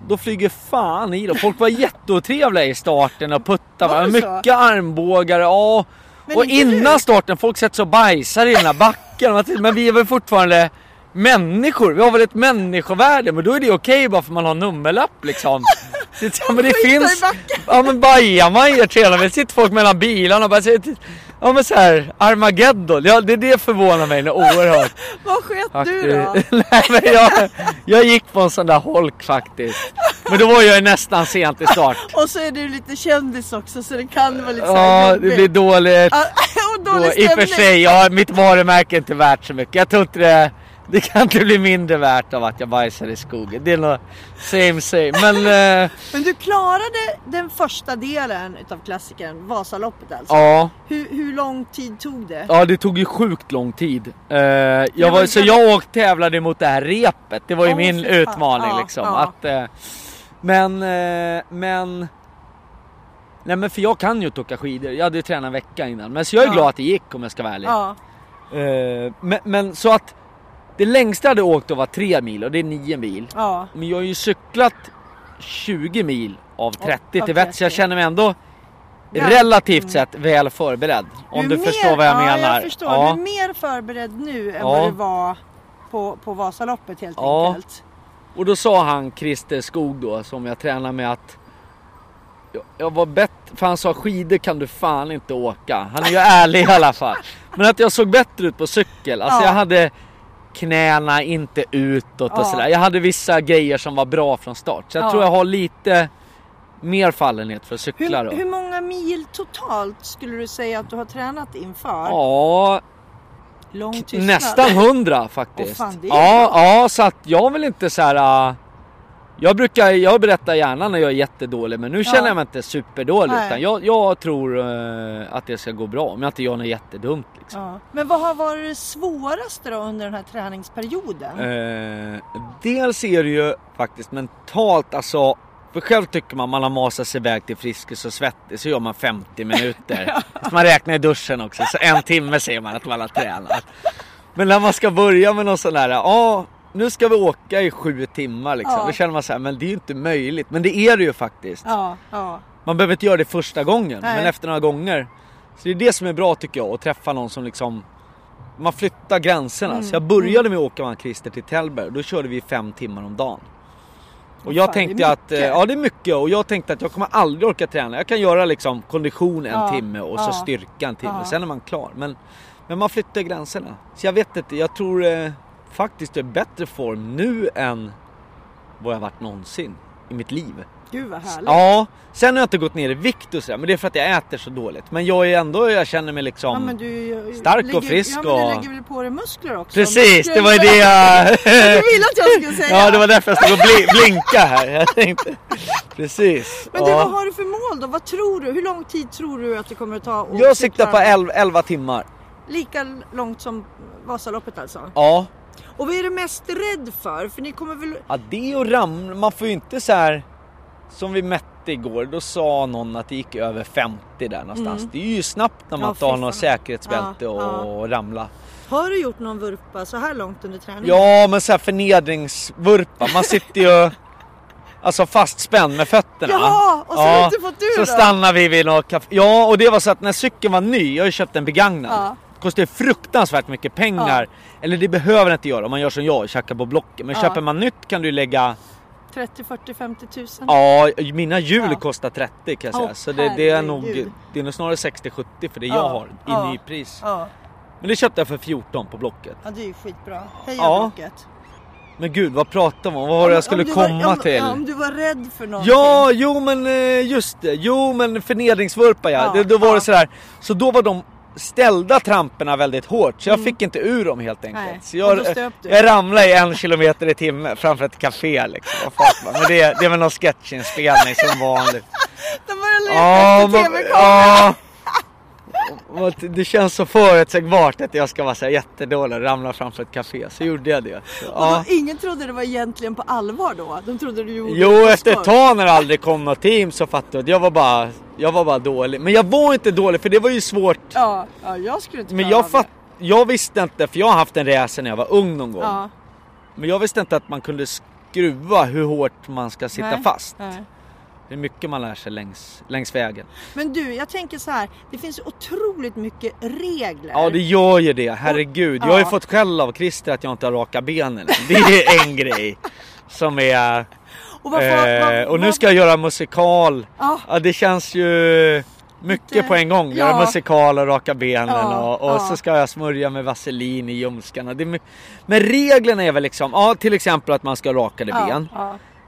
Speaker 5: då flyger fan i dem. Folk var jätteotrevliga i starten och puttade? Mycket armbågar, ja.
Speaker 4: Men
Speaker 5: och innan
Speaker 4: du.
Speaker 5: starten, folk sätter sig och bajsar i den här backen. Men vi är väl fortfarande människor? Vi har väl ett människovärde? Men då är det okej bara för man har nummerlapp liksom. Det, ja, men det finns... Ja men bajar man i trailer, det sitter folk mellan bilarna och bara säger Ja men så här, Armageddon, ja det, det förvånar mig
Speaker 4: Vad sket du då?
Speaker 5: Nej men jag, jag gick på en sån där holk faktiskt. Men då var jag ju nästan sent i start.
Speaker 2: Och så är du lite kändis också så det kan vara lite
Speaker 5: Ja, det blir dåligt.
Speaker 2: Och
Speaker 5: Då,
Speaker 2: dålig
Speaker 5: I och för
Speaker 2: stämning.
Speaker 5: sig, ja, mitt varumärke är inte värt så mycket. Jag tror inte det, det kan inte bli mindre värt av att jag bajsar i skogen. Det är nog same same. Men eh,
Speaker 2: Men du klarade den första delen utav klassikern, Vasaloppet alltså.
Speaker 5: ja,
Speaker 2: Hur, hur lång tid tog det?
Speaker 5: ja, det tog ju sjukt lång tid. Eh, jag
Speaker 2: var
Speaker 5: var, så jag åkte tävlade mot det här repet. Det var ju
Speaker 2: Åh,
Speaker 5: min utmaning
Speaker 2: Ja,
Speaker 5: liksom.
Speaker 2: ja.
Speaker 5: Att, eh, men, eh, men Nej men för jag kan ju inte åka skidor, jag hade ju tränat en vecka innan. Men så jag är
Speaker 2: Ja.
Speaker 5: glad att det gick om jag ska vara ärlig.
Speaker 2: Ja,
Speaker 5: Eh, men, men så att det längsta jag hade åkt då var 3 mil och det är 9 mil.
Speaker 2: ja.
Speaker 5: Men jag har ju cyklat 20 mil av 30
Speaker 2: av
Speaker 5: till vett så jag
Speaker 2: 30.
Speaker 5: känner mig ändå
Speaker 2: Ja.
Speaker 5: relativt sett väl förberedd. Om du,
Speaker 2: är
Speaker 5: förstår vad jag
Speaker 2: ja,
Speaker 5: menar.
Speaker 2: jag förstår.
Speaker 5: Ja.
Speaker 2: Du är mer förberedd nu än
Speaker 5: Ja.
Speaker 2: vad du var på, på Vasaloppet helt
Speaker 5: Ja.
Speaker 2: enkelt.
Speaker 5: Och då sa han Christer Skog då som jag tränar med att jag, var bättre, för han sa skidor kan du fan inte åka. Han är ju ärlig i alla fall. Men att jag såg bättre ut på cykel. Alltså
Speaker 2: Ja.
Speaker 5: jag hade knäna inte utåt och
Speaker 2: Ja.
Speaker 5: sådär. Jag hade vissa grejer som var bra från start. Så jag
Speaker 2: Ja.
Speaker 5: tror jag har lite mer fallenhet för att cykla då.
Speaker 2: Hur, hur många mil totalt skulle du säga att du har tränat inför?
Speaker 5: Ja,
Speaker 2: Lång tystnad.
Speaker 5: nästan hundra faktiskt.
Speaker 2: Åh, fan,
Speaker 5: ja, ja, så att jag vill inte så här. äh, jag brukar, jag berättar gärna när jag är jättedålig men nu känner
Speaker 2: Ja.
Speaker 5: jag mig inte superdålig
Speaker 2: Nej.
Speaker 5: utan jag, jag tror äh, att det ska gå bra om jag inte gör något jättedumt liksom.
Speaker 2: Ja. Men vad har varit det svåraste då under den här träningsperioden?
Speaker 5: Eh, dels är det ju faktiskt mentalt alltså för själv tycker man man har masat sig iväg till Friskis och Svettis så gör man 50 minuter. Man räknar i duschen också så en timme säger man att man har tränat. Men när man ska börja med någon sån där, ja nu ska vi åka i sju timmar liksom.
Speaker 2: Ja.
Speaker 5: Då känner man så här, men det är ju inte möjligt. Men det är det ju faktiskt.
Speaker 2: Ja, ja.
Speaker 5: Man behöver inte göra det första gången,
Speaker 2: Nej.
Speaker 5: men efter några gånger. Så det är det som är bra tycker jag, att träffa någon som liksom man flyttar gränserna.
Speaker 2: Mm,
Speaker 5: Så jag började med att åka med Christer till Tällberg då körde vi fem timmar om dagen. Och jag
Speaker 2: fan,
Speaker 5: tänkte att, eh, ja det är mycket och jag tänkte att jag kommer aldrig orka träna. Jag kan göra liksom kondition en
Speaker 2: Ja,
Speaker 5: timme och så
Speaker 2: ja,
Speaker 5: styrka en timme,
Speaker 2: ja.
Speaker 5: sen är man klar. Men, men man flyttar gränserna. Så jag vet inte, jag tror eh, faktiskt jag är bättre form nu än vad jag varit någonsin i mitt liv.
Speaker 2: Gud vad härligt.
Speaker 5: Ja, sen har jag inte gått ner i vikt och sådär, men det är för att jag äter så dåligt. Men jag är ändå, jag känner mig liksom...
Speaker 2: Ja, men du, är
Speaker 5: stark och
Speaker 2: lägger-
Speaker 5: frisk
Speaker 2: Ja, men du
Speaker 5: och-
Speaker 2: lägger väl på dig muskler också?
Speaker 5: Precis,
Speaker 2: Muskler-
Speaker 5: det var ju det jag...
Speaker 2: Du ville att jag skulle säga!
Speaker 5: ja, det var därför jag stod och bli, blinka här. Jag tänkte... Precis.
Speaker 2: Men du,
Speaker 5: ja.
Speaker 2: vad har du för mål då? Vad tror du? Hur lång tid tror du att det kommer att ta? att
Speaker 5: Jag siktar på
Speaker 2: cykla?
Speaker 5: 11, 11 timmar.
Speaker 2: Lika långt som Vasaloppet alltså?
Speaker 5: Ja.
Speaker 2: Och vad är du mest rädd för? För ni kommer väl...
Speaker 5: Ja, det och ramla, man får ju inte så här som vi mätte igår, då sa någon att det gick över 50 där någonstans. Det är ju snabbt när man
Speaker 2: Mm. Ja, fy
Speaker 5: något säkerhetsbälte
Speaker 2: Ja,
Speaker 5: och ramla.
Speaker 2: Har du gjort någon vurpa så här långt under träningen?
Speaker 5: Ja, men så här förnedringsvurpa, man sitter ju alltså fastspänd med fötterna.
Speaker 2: Jaha, och så har du inte fått ur
Speaker 5: Så
Speaker 2: då?
Speaker 5: stannar vi vid något café. Ja, och det var så att när cykeln var ny, jag har ju köpt en begagnad.
Speaker 2: Ja.
Speaker 5: Kostar fruktansvärt mycket pengar. Eller det behöver det inte göra om man gör som jag, tjackar på Blocket. Men
Speaker 2: Ja.
Speaker 5: köper man nytt kan du lägga
Speaker 2: 30, 40, 50 tusen?
Speaker 5: Ja, mina hjul
Speaker 2: Ja.
Speaker 5: kostar 30 kan jag säga.
Speaker 2: Åh,
Speaker 5: så det, det är nog det är nog snarare 60-70 för det
Speaker 2: Ja,
Speaker 5: jag har i
Speaker 2: ja.
Speaker 5: nypris.
Speaker 2: Ja,
Speaker 5: Men det köpte jag för 14 på Blocket.
Speaker 2: ja det är ju skitbra. Heja
Speaker 5: Ja.
Speaker 2: Blocket.
Speaker 5: Men gud, vad pratar man om? Vad var det jag skulle
Speaker 2: var-
Speaker 5: komma
Speaker 2: om,
Speaker 5: till?
Speaker 2: Ja, om du var rädd för någonting.
Speaker 5: Ja, jo men eh, just det. Jo men förnedringsvurpa ja.
Speaker 2: Ja,
Speaker 5: det, då var det sådär. Så då var de ställda tramporna väldigt hårt så jag fick inte ur dem helt enkelt.
Speaker 2: Mm. Nej,
Speaker 5: Så jag, jag ramlade i en kilometer i timmen framför ett café liksom. Men det, det är väl någon sketchinspelning som vanligt.
Speaker 2: De började leta
Speaker 5: Ja,
Speaker 2: TV-kameran.
Speaker 5: Det känns så förutsägbart att jag ska vara så här jättedålig och ramla framför ett café. Så gjorde jag det. Så,
Speaker 2: Och
Speaker 5: ja.
Speaker 2: då, ingen trodde det var egentligen på allvar då? De trodde du gjorde
Speaker 5: Jo, efter ett tag när det aldrig kom något team så fattade jag att jag var bara, jag var bara dålig. Men jag var inte dålig för det var ju svårt.
Speaker 2: Ja, ja, jag skulle inte
Speaker 5: Men jag, fatt, jag visste inte, för jag har haft en resa när jag var ung någon gång.
Speaker 2: Ja,
Speaker 5: Men jag visste inte att man kunde skruva hur hårt man ska sitta
Speaker 2: Nej.
Speaker 5: fast.
Speaker 2: nej.
Speaker 5: Det är mycket man lär sig längs, längs vägen.
Speaker 2: Men du, jag tänker så här. Det finns otroligt mycket regler.
Speaker 5: Ja det gör ju det, herregud. Jag har ju
Speaker 2: Ja.
Speaker 5: fått skäll av Christer att jag inte har raka benen. Det är en grej. Som är...
Speaker 2: och vad, får-
Speaker 5: Eh,
Speaker 2: vad,
Speaker 5: och nu ska jag göra musikal.
Speaker 2: Ja,
Speaker 5: Ja det känns ju mycket på en gång. Göra
Speaker 2: ja.
Speaker 5: musikal och raka benen
Speaker 2: Ja,
Speaker 5: och, och
Speaker 2: ja.
Speaker 5: så ska jag smörja med vaselin i ljumskarna. Det Men reglerna är väl liksom, ja till exempel att man ska ha rakade
Speaker 2: ja,
Speaker 5: ben.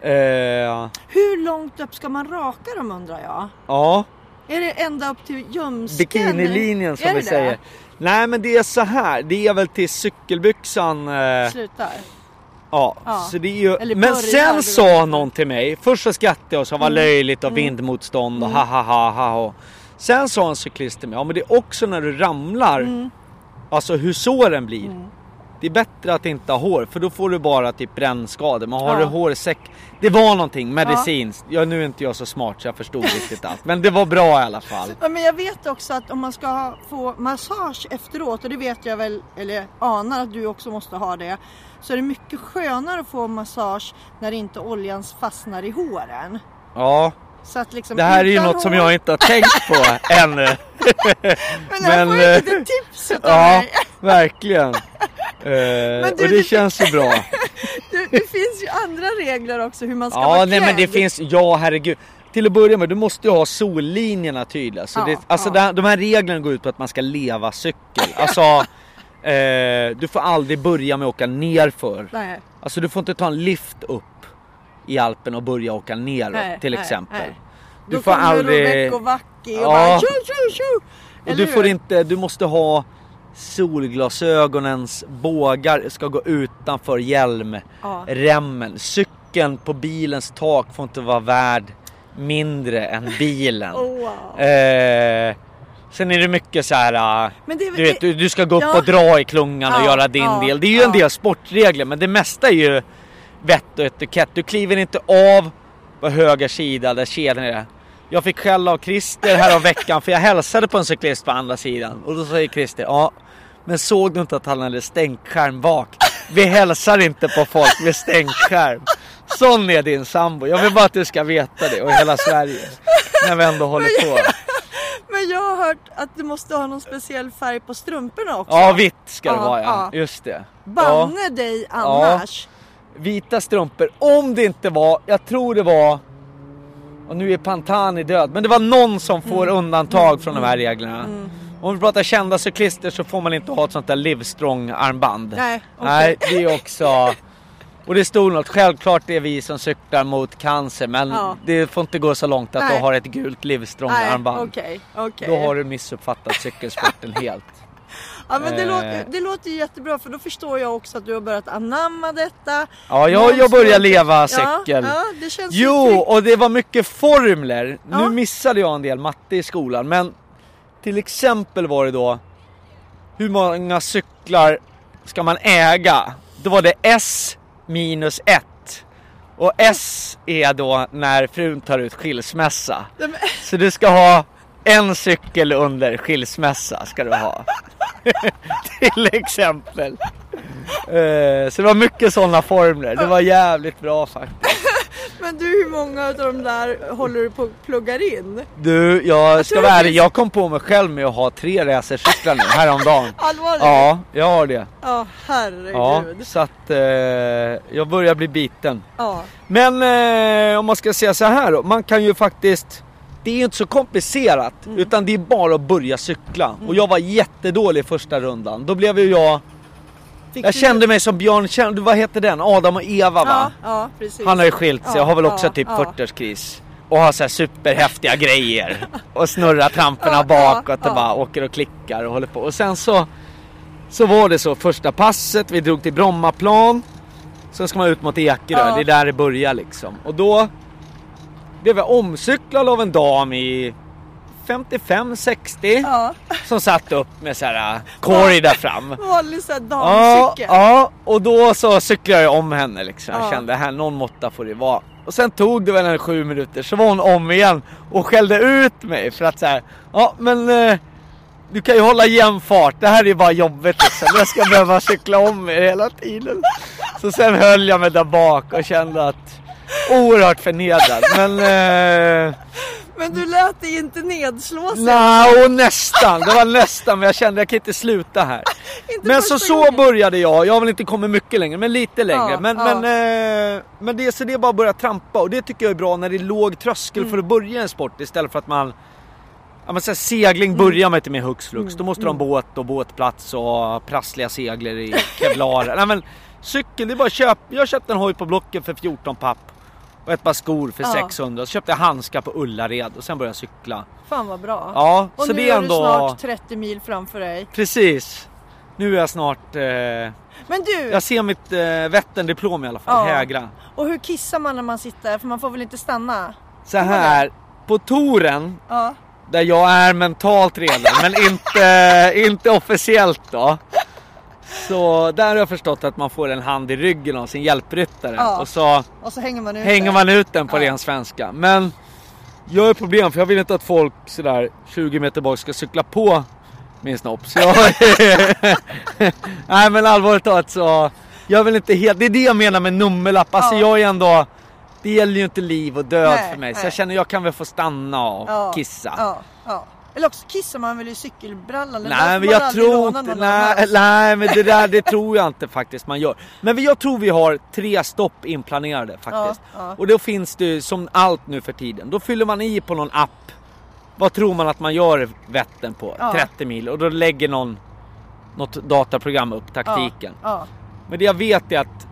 Speaker 5: Eh,
Speaker 2: Hur långt upp ska man raka dem undrar jag?
Speaker 5: ja,
Speaker 2: Är det ända upp till ljumsken?
Speaker 5: bikinilinjen som
Speaker 2: Är
Speaker 5: vi
Speaker 2: det
Speaker 5: säger. Nej men det är så här, det är väl till cykelbyxan. Eh,
Speaker 2: Slutar.
Speaker 5: ja,
Speaker 2: Ja.
Speaker 5: så det är ju...
Speaker 2: Eller
Speaker 5: Men
Speaker 2: börjar,
Speaker 5: sen sa
Speaker 2: vet
Speaker 5: någon till mig, först så skrattade jag och sa vad
Speaker 2: Mm.
Speaker 5: löjligt och vindmotstånd och ha ha ha ha. ha. Sen sa en cyklist till mig, ja men det är också när du ramlar,
Speaker 2: Mm.
Speaker 5: alltså hur såren blir. Det är bättre att inte ha hår för då får du bara typ brännskador. Men har
Speaker 2: Ja.
Speaker 5: du hårsäck, det var någonting medicinskt. Ja. nu är inte jag så smart så jag förstod riktigt allt. Men det var bra i alla fall.
Speaker 2: Ja, men jag vet också att om man ska få massage efteråt och det vet jag väl, eller anar att du också måste ha det. Så är det mycket skönare att få massage när inte oljan fastnar i håren.
Speaker 5: Ja,
Speaker 2: Så att liksom
Speaker 5: det här är ju något som
Speaker 2: hår-
Speaker 5: jag inte har tänkt på ännu.
Speaker 2: Men här
Speaker 5: men,
Speaker 2: får jag
Speaker 5: eh,
Speaker 2: lite tips utav
Speaker 5: Ja,
Speaker 2: mig.
Speaker 5: verkligen. Eh,
Speaker 2: du,
Speaker 5: och det
Speaker 2: det-
Speaker 5: känns ju bra.
Speaker 2: Det, det finns ju andra regler också hur man ska
Speaker 5: Ja,
Speaker 2: vara
Speaker 5: nej men det
Speaker 2: klädd.
Speaker 5: finns, ja herregud. Till att börja med, du måste ju ha sollinjerna tydliga. Så
Speaker 2: Ja,
Speaker 5: det, alltså
Speaker 2: ja.
Speaker 5: de här reglerna går ut på att man ska leva cykel. Alltså, eh, du får aldrig börja med att åka nerför.
Speaker 2: Nej,
Speaker 5: Alltså du får inte ta en lift upp i Alpen och börja åka neråt
Speaker 2: Nej,
Speaker 5: till
Speaker 2: nej,
Speaker 5: exempel.
Speaker 2: nej.
Speaker 5: Du
Speaker 2: Då
Speaker 5: får
Speaker 2: kommer
Speaker 5: aldrig...
Speaker 2: Rovecko-Vacki och
Speaker 5: Ja.
Speaker 2: bara tjo tjo tjo.
Speaker 5: Och du får inte, du måste ha solglasögonens bågar ska gå utanför hjälmremmen. Cykeln på bilens tak får inte vara värd mindre än bilen.
Speaker 2: Oh, wow.
Speaker 5: Eh, sen är det mycket så här.
Speaker 2: Men det,
Speaker 5: du vet, du, du ska gå upp
Speaker 2: Ja.
Speaker 5: och dra i klungan och
Speaker 2: Ja,
Speaker 5: göra din
Speaker 2: ja,
Speaker 5: del. Det är ju en
Speaker 2: ja.
Speaker 5: del sportregler men det mesta är ju vett och etikett. Du kliver inte av på höger sida där kedjan är. Jag fick skäll av Christer här om veckan för jag hälsade på en cyklist på andra sidan och då säger Christer ja men såg du inte att han hade stänkskärm bak? Vi hälsar inte på folk med stänkskärm. Sån är din sambo. Jag vill bara att du ska veta det och hela Sverige. När vi ändå håller på.
Speaker 2: Men jag har hört att du måste ha någon speciell färg på strumporna också.
Speaker 5: Ja vitt ska det
Speaker 2: Ja,
Speaker 5: vara ja.
Speaker 2: ja.
Speaker 5: Just det. Ja.
Speaker 2: Banne dig annars.
Speaker 5: Vita strumpor. Om det inte var, jag tror det var och nu är Pantani död, men det var någon som får
Speaker 2: Mm.
Speaker 5: undantag från de här reglerna. Om vi pratar kända cyklister så får man inte ha ett sånt där Livestrong armband.
Speaker 2: Nej, okej.
Speaker 5: Nej, det är också... Och det stod något, självklart är vi som cyklar mot cancer men
Speaker 2: Ja.
Speaker 5: det får inte gå så långt att
Speaker 2: Nej.
Speaker 5: du har ett gult Livestrong
Speaker 2: Nej,
Speaker 5: armband.
Speaker 2: okej, okej.
Speaker 5: Då har du missuppfattat cykelsporten helt.
Speaker 2: Ja men det,
Speaker 5: Eh.
Speaker 2: låter, det låter jättebra för då förstår jag också att du har börjat anamma detta.
Speaker 5: Ja, jag, jag börjar leva cykel.
Speaker 2: Ja, ja det
Speaker 5: Jo, och det var mycket formler. Nu missade jag en del matte i skolan, men till exempel var det då hur många cyklar ska man äga? Då var det S minus 1. Och S är då när frun tar ut skilsmässa. Så du ska ha en cykel under skilsmässa ska du ha. till exempel. Eh, Så det var mycket sådana formler. Det var jävligt bra faktiskt.
Speaker 2: Men du hur många av de där håller du på att pluggar in?
Speaker 5: Du, jag ska vara ärlig. Jag kom på mig själv med att ha tre racercyklar nu häromdagen.
Speaker 2: Allvarligt?
Speaker 5: Ja, jag har det.
Speaker 2: Ja herregud.
Speaker 5: Ja,
Speaker 2: Ja.
Speaker 5: så att eh, jag börjar bli biten. Men eh, om man ska säga så här då. Man kan ju faktiskt det är ju inte så komplicerat
Speaker 2: Mm.
Speaker 5: utan det är bara att börja cykla. Och jag var jättedålig första rundan. Då blev ju jag...
Speaker 2: Fick
Speaker 5: Jag
Speaker 2: du-
Speaker 5: kände mig som Björn, kände, vad heter den? Adam och Eva va?
Speaker 2: Ja, ja precis.
Speaker 5: Han har ju skilt sig
Speaker 2: Ja,
Speaker 5: och har väl också typ
Speaker 2: ja.
Speaker 5: 40-årskris. Och har så här superhäftiga grejer. Och snurrar tramporna bakåt och bara åker och klickar och håller på. Och sen så Så var det så första passet, vi drog till Brommaplan. Sen ska man ut mot Ekerö, det är där det börjar liksom. Och då blev jag omcyklad av en dam i 55-60
Speaker 2: Ja,
Speaker 5: som satt upp med så här äh, korg där fram.
Speaker 2: vanlig sån här
Speaker 5: Ja,
Speaker 2: damcykel.
Speaker 5: ja, och då så cyklade jag om henne liksom. Jag
Speaker 2: Ja.
Speaker 5: kände här, någon måtta får det vara. Och sen tog det väl en sju minuter så var hon om igen och skällde ut mig för att så här, ja men eh, du kan ju hålla jämn fart, det här är bara jobbigt liksom. Jag ska behöva cykla om er hela tiden. Så sen höll jag mig där bak och kände att oerhört förnedrad. Men eh,
Speaker 2: Men du lät dig inte nedslå sig.
Speaker 5: Nej, och nästan. Det var nästan, men jag kände jag kan inte sluta här.
Speaker 2: Inte
Speaker 5: Men så så
Speaker 2: gången.
Speaker 5: började jag. Jag har väl inte kommit mycket längre, men lite längre.
Speaker 2: Ja,
Speaker 5: men
Speaker 2: ja.
Speaker 5: men, eh, men det, så det är bara att börja trampa och det tycker jag är bra när det är låg tröskel
Speaker 2: Mm.
Speaker 5: för att börja en sport istället för att man Ja men så segling
Speaker 2: Mm.
Speaker 5: börjar man inte med hux flux. Då måste du ha en båt och båtplats och prassliga segler i kevlar. Nej men cykel, det är bara att köpa. Jag köpte en hoj på Blocket för 14 papp. Och ett par skor för
Speaker 2: Ja.
Speaker 5: 600. Så köpte jag handskar på Ullared och sen började jag cykla.
Speaker 2: Fan vad bra.
Speaker 5: Ja,
Speaker 2: Och
Speaker 5: så
Speaker 2: nu
Speaker 5: det är ändå...
Speaker 2: du snart 30 mil framför dig.
Speaker 5: Precis. Nu är jag snart... Eh...
Speaker 2: Men du,
Speaker 5: Jag ser mitt eh, Vätterndiplom i alla fall,
Speaker 2: Ja.
Speaker 5: hägra.
Speaker 2: och hur kissar man när man sitter? För man får väl inte stanna?
Speaker 5: Så här, på touren
Speaker 2: Ja.
Speaker 5: där jag är mentalt redan men inte, inte officiellt då. Så där har jag förstått att man får en hand i ryggen av sin hjälpryttare
Speaker 2: Ja.
Speaker 5: och så
Speaker 2: Och så hänger man ut
Speaker 5: hänger man ut den på
Speaker 2: Ja.
Speaker 5: ren svenska. Men jag har problem för jag vill inte att folk sådär 20 meter bak ska cykla på min snopp. Så jag... Nej men allvarligt talat så, jag vill inte helt, det är det jag menar med nummerlapp. Alltså
Speaker 2: Ja.
Speaker 5: jag är ändå, det gäller ju inte liv och död
Speaker 2: Nej,
Speaker 5: för mig. Så
Speaker 2: nej.
Speaker 5: jag känner jag kan väl få stanna och
Speaker 2: Ja,
Speaker 5: kissa.
Speaker 2: Ja. Eller också kissar man väl i cykelbrallan? eller
Speaker 5: Nej men jag tror inte, nej, nej men det där det tror jag inte faktiskt man gör. Men jag tror vi har tre stopp inplanerade faktiskt.
Speaker 2: Ja, ja.
Speaker 5: Och då finns det som allt nu för tiden. Då fyller man i på någon app. Vad tror man att man gör Vättern på?
Speaker 2: Ja.
Speaker 5: 30 mil och då lägger någon något dataprogram upp taktiken. Men det jag vet är att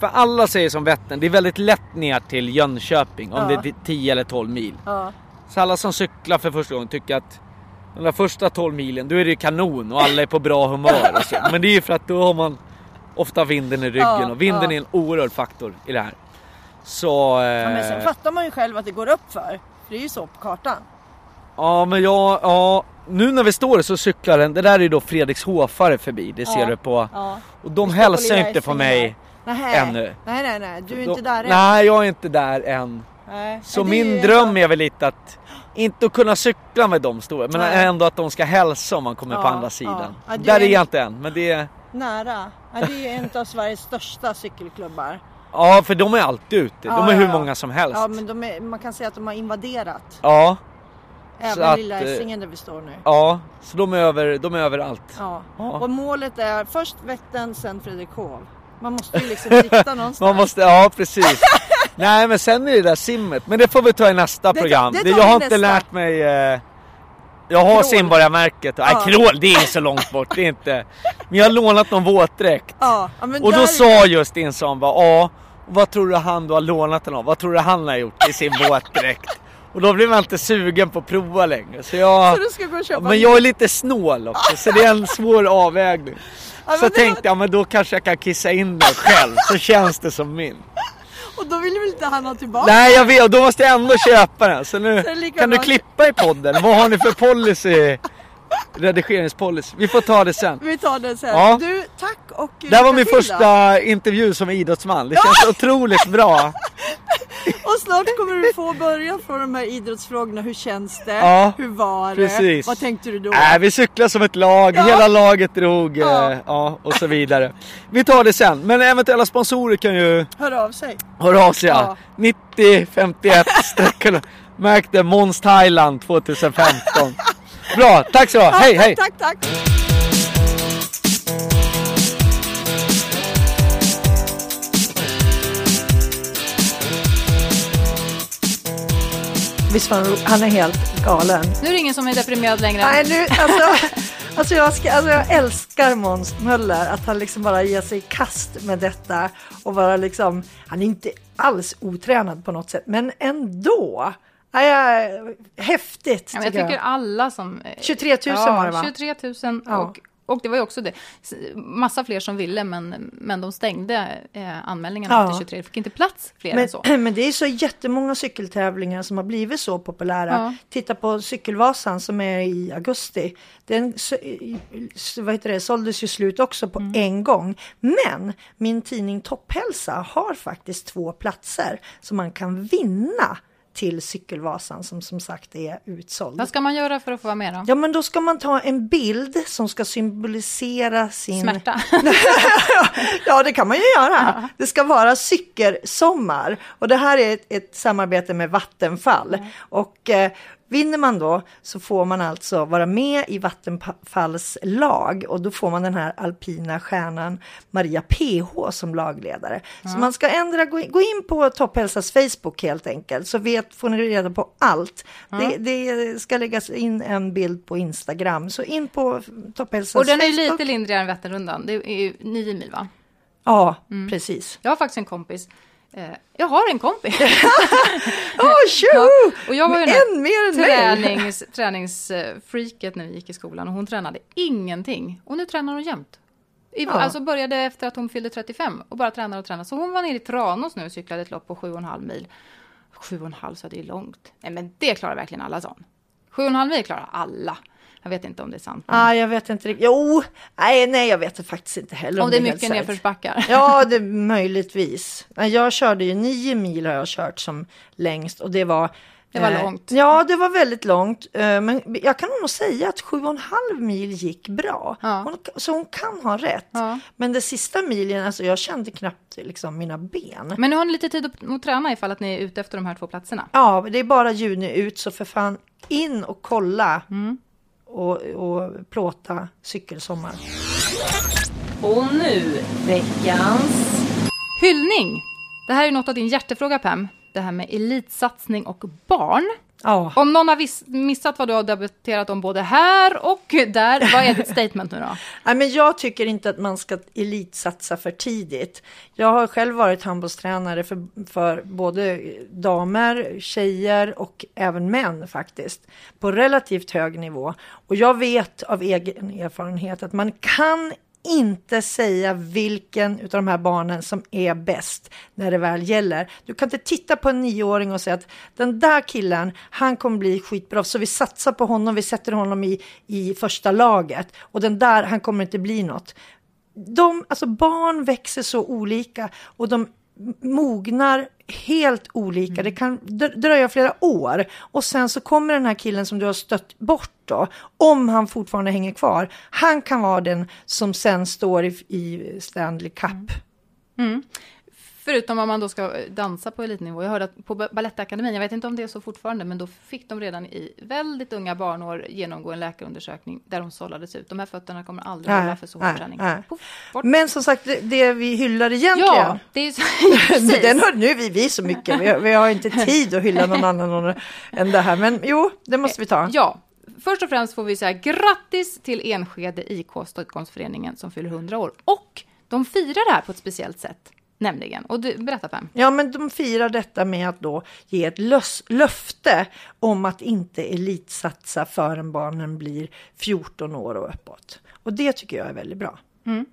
Speaker 5: för alla säger som Vättern, det är väldigt lätt ner till Jönköping om det är 10 eller 12 mil. Så alla som cyklar för första gången tycker att de där första 12 milen, då är det kanon och alla är på bra humör och så. Men det är ju för att då har man ofta vinden i ryggen och vinden är en oerhörd faktor i det här. Så... Eh,
Speaker 2: ja. Men sen fattar man ju själv att det går upp för. Det är ju så på kartan.
Speaker 5: ja men jag, ja, nu när vi står så cyklar den, det där är ju då Fredriks Håfare förbi, det ser
Speaker 2: Ja,
Speaker 5: du på.
Speaker 2: Ja.
Speaker 5: Och de hälsar inte på mig
Speaker 2: Nähä.
Speaker 5: ännu.
Speaker 2: Nej, nej, nej. Du är
Speaker 5: De-
Speaker 2: inte där än.
Speaker 5: Nej, jag är inte där än.
Speaker 2: Nej.
Speaker 5: Så
Speaker 2: är
Speaker 5: min dröm är väl lite att inte att kunna cykla med de stora, men
Speaker 2: Nej.
Speaker 5: ändå att de ska hälsa om man kommer på
Speaker 2: Ja,
Speaker 5: andra
Speaker 2: ja.
Speaker 5: sidan.
Speaker 2: Ja,
Speaker 5: Där
Speaker 2: är en-
Speaker 5: jag inte än, men det är...
Speaker 2: Nära. Det är en av Sveriges största cykelklubbar.
Speaker 5: Ja, för de är alltid ute. De är hur många som helst.
Speaker 2: Ja, men de är, man kan säga att de har invaderat.
Speaker 5: Ja,
Speaker 2: Även
Speaker 5: att,
Speaker 2: lilla
Speaker 5: eh,
Speaker 2: Essingen där vi står nu.
Speaker 5: ja, så de är, över, de är överallt.
Speaker 2: Ja.
Speaker 5: Ja.
Speaker 2: Och målet är först Vättern, sen Fredrikshov. Man måste ju liksom sikta någonstans.
Speaker 5: Man måste, ja precis. Nej men sen är det där simmet, men det får vi ta i nästa
Speaker 2: Det
Speaker 5: program.
Speaker 2: det tar
Speaker 5: jag har inte
Speaker 2: nästa.
Speaker 5: lärt mig eh, jag har
Speaker 2: Krål.
Speaker 5: simborgarmärket. Nej,
Speaker 2: Ja.
Speaker 5: krål det är så långt bort. Det är inte. Men jag har lånat någon våtdräkt.
Speaker 2: Ja,
Speaker 5: Och då sa just en sån bara, ja, vad tror du han du har lånat den av? Vad tror du han har gjort i sin våtdräkt? Och då blev jag inte sugen på att prova längre. Så jag,
Speaker 2: Så du ska gå och köpa
Speaker 5: men jag är lite snål också, så det är en svår avvägning.
Speaker 2: Ja,
Speaker 5: Så
Speaker 2: det-
Speaker 5: tänkte jag, men då kanske jag kan kissa in den själv, så känns det som min.
Speaker 2: Och då vill väl inte han ha tillbaka?
Speaker 5: Nej jag vet, och då måste jag ändå köpa den. Så nu
Speaker 2: lika
Speaker 5: kan du klippa i podden. Vad har ni för policy? Redigeringspolicy. Vi får ta det sen.
Speaker 2: Vi tar det sen.
Speaker 5: Ja.
Speaker 2: Du, tack och
Speaker 5: Det här var min första intervju som idrottsman. Det känns otroligt bra.
Speaker 2: Och snart kommer du få börja från de här idrottsfrågorna. Hur känns det?
Speaker 5: Ja,
Speaker 2: Hur var det?
Speaker 5: precis.
Speaker 2: Vad tänkte du då?
Speaker 5: Äh, vi cyklade som ett lag,
Speaker 2: Ja.
Speaker 5: hela laget drog ja.
Speaker 2: Ja.
Speaker 5: ja, och så vidare. Vi tar det sen, men eventuella sponsorer kan ju
Speaker 2: Hör av sig.
Speaker 5: höra av sig. Ja.
Speaker 2: Ja.
Speaker 5: 90 51 sträckorna. Märk det, Måns Thailand 2015. Bra, tack så
Speaker 2: Ja,
Speaker 5: Hej
Speaker 2: tack,
Speaker 5: hej!
Speaker 2: Tack, tack. Visst han, han är helt galen.
Speaker 3: Nu är det ingen som är deprimerad längre.
Speaker 2: Nej, nu, alltså, alltså, jag ska, alltså jag älskar Måns Möller, att han liksom bara ger sig i kast med detta och bara liksom, han är inte alls otränad på något sätt, men ändå. Ja, ja, häftigt
Speaker 3: Ja, men jag
Speaker 2: tycker
Speaker 3: tycker alla som... eh,
Speaker 2: 23 000 var det, va?
Speaker 3: 23 000
Speaker 2: Ja.
Speaker 3: och, och det var ju också det. Massa fler som ville men, men de stängde eh, anmälningarna
Speaker 2: Ja.
Speaker 3: till 23. Det fick inte plats fler än så.
Speaker 2: Men, men det är så jättemånga cykeltävlingar som har blivit så populära.
Speaker 3: Ja.
Speaker 2: Titta på Cykelvasan som är i augusti. Den vad heter det, såldes ju slut också på
Speaker 3: Mm.
Speaker 2: en gång. Men min tidning Topphälsa har faktiskt två platser som man kan vinna till Cykelvasan som som sagt är utsåld.
Speaker 3: Vad ska man göra för att få vara med då?
Speaker 2: Ja men då ska man ta en bild som ska symbolisera sin
Speaker 3: Smärta?
Speaker 2: ja, det kan man ju göra. Det ska vara cykelsommar och det här är ett, ett samarbete med Vattenfall. Och eh, vinner man då så får man alltså vara med i Vattenfalls lag och då får man den här alpina stjärnan Maria PH som lagledare. Så man ska ändra, gå in, gå in på Topphälsas Facebook helt enkelt så vet, får ni reda på allt. Det, det ska läggas in en bild på Instagram så in på Topphälsas
Speaker 3: Och den är
Speaker 2: Facebook.
Speaker 3: lite lindrigare än Vätternrundan. Det är ju nio mil va?
Speaker 2: Ja,
Speaker 3: Mm.
Speaker 2: precis.
Speaker 3: Jag har faktiskt en kompis Eh, jag har en kompis.
Speaker 2: Tjoho!
Speaker 3: Och jag var ju
Speaker 2: mer än mig!
Speaker 3: tränings, träningsfreaket när vi gick i skolan och hon tränade ingenting. Och nu tränar hon jämt. I,
Speaker 2: Ja.
Speaker 3: Alltså började efter att hon fyllde 35 och bara tränar och tränar. Så hon var nere i Tranås nu och cyklade ett lopp på 7,5 mil. 7,5 så det är långt. Nej men det klarar verkligen alla sån. 7,5 mil klarar alla. Jag vet inte om det är sant. men
Speaker 2: Ah, jag vet inte riktigt. Jo, nej, nej, jag vet faktiskt inte heller.
Speaker 3: om det är mycket nedförsbackar.
Speaker 2: Ja, det möjligtvis. Jag körde ju nio mil har jag kört som längst och det var
Speaker 3: Det var
Speaker 2: eh,
Speaker 3: långt.
Speaker 2: Ja, det var väldigt långt. Eh, men jag kan nog säga att sju och en halv mil gick bra.
Speaker 3: Ja.
Speaker 2: Hon, så hon kan ha rätt.
Speaker 3: Ja.
Speaker 2: Men det sista milen, alltså jag kände knappt liksom mina ben.
Speaker 3: Men nu har ni lite tid att träna ifall att ni är ute efter de här två platserna.
Speaker 2: Ja, det är bara juni ut så för fan in och kolla.
Speaker 3: Mm.
Speaker 2: Och, och plåta cykelsommar.
Speaker 1: Och nu veckans...
Speaker 3: Hyllning! Det här är något av din hjärtefråga Pam. Det här med elitsatsning och barn.
Speaker 2: Ja,
Speaker 3: Om någon har missat vad du har debatterat om både här och där, vad är ditt statement nu då?
Speaker 2: Nej, men jag tycker inte att man ska elitsatsa för tidigt. Jag har själv varit handbollstränare för, för både damer, tjejer och även män faktiskt. På relativt hög nivå. Och jag vet av egen erfarenhet att man kan inte säga vilken av de här barnen som är bäst när det väl gäller. Du kan inte titta på en nioåring och säga att den där killen, han kommer bli skitbra, så vi satsar på honom, vi sätter honom i, i första laget och den där, han kommer inte bli något. De, alltså barn växer så olika och de mognar helt olika. Det kan dr- dröja flera år och sen så kommer den här killen som du har stött bort då, om han fortfarande hänger kvar. Han kan vara den som sen står i, i Stanley Cup.
Speaker 3: Förutom om man då ska dansa på elitnivå. Jag hörde att på Balettakademin, jag vet inte om det är så fortfarande, men då fick de redan i väldigt unga barnår genomgå en läkarundersökning där de sållades ut. De här fötterna kommer aldrig hålla för så hård träning.
Speaker 2: Men som sagt, det, det vi hyllar egentligen.
Speaker 3: Ja, det är så. Precis.
Speaker 2: Den har, nu vi, vi så mycket, vi har, vi har inte tid att hylla någon annan än det här. Men jo, det måste vi ta.
Speaker 3: Ja, först och främst får vi säga grattis till Enskede IK, Stockholmsföreningen, som fyller 100 år. Och de firar det här på ett speciellt sätt, nämligen. Och du, berätta Pam.
Speaker 2: Ja, men de firar detta med att då ge ett lös, löfte om att inte elitsatsa förrän barnen blir 14 år och uppåt. Och det tycker jag är väldigt bra. Vi
Speaker 3: Mm.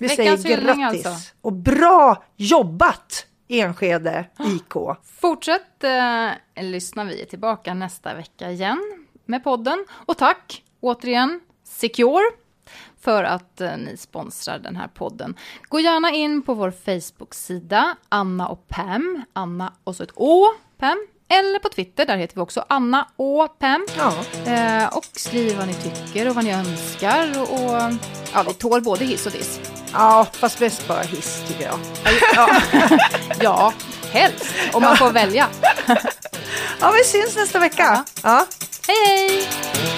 Speaker 3: Veckans
Speaker 2: säger grattis
Speaker 3: alltså.
Speaker 2: och bra jobbat Enskede IK.
Speaker 3: Fortsätt eh, lyssna, vi är tillbaka nästa vecka igen med podden. Och tack återigen Secure för att eh, ni sponsrar den här podden. Gå gärna in på vår Facebook-sida, Anna och Pam, Anna och så ett Å, Pam, eller på Twitter, där heter vi också Anna och Pam.
Speaker 2: Ja,
Speaker 3: Eh, och skriv vad ni tycker och vad ni önskar. Och, och, ja, vi tål både hiss och diss.
Speaker 2: ja, fast bäst bara hiss tycker jag.
Speaker 3: Ja, ja helst, om man får välja.
Speaker 2: Ja, vi syns nästa vecka. Ja.
Speaker 3: Hej, hej!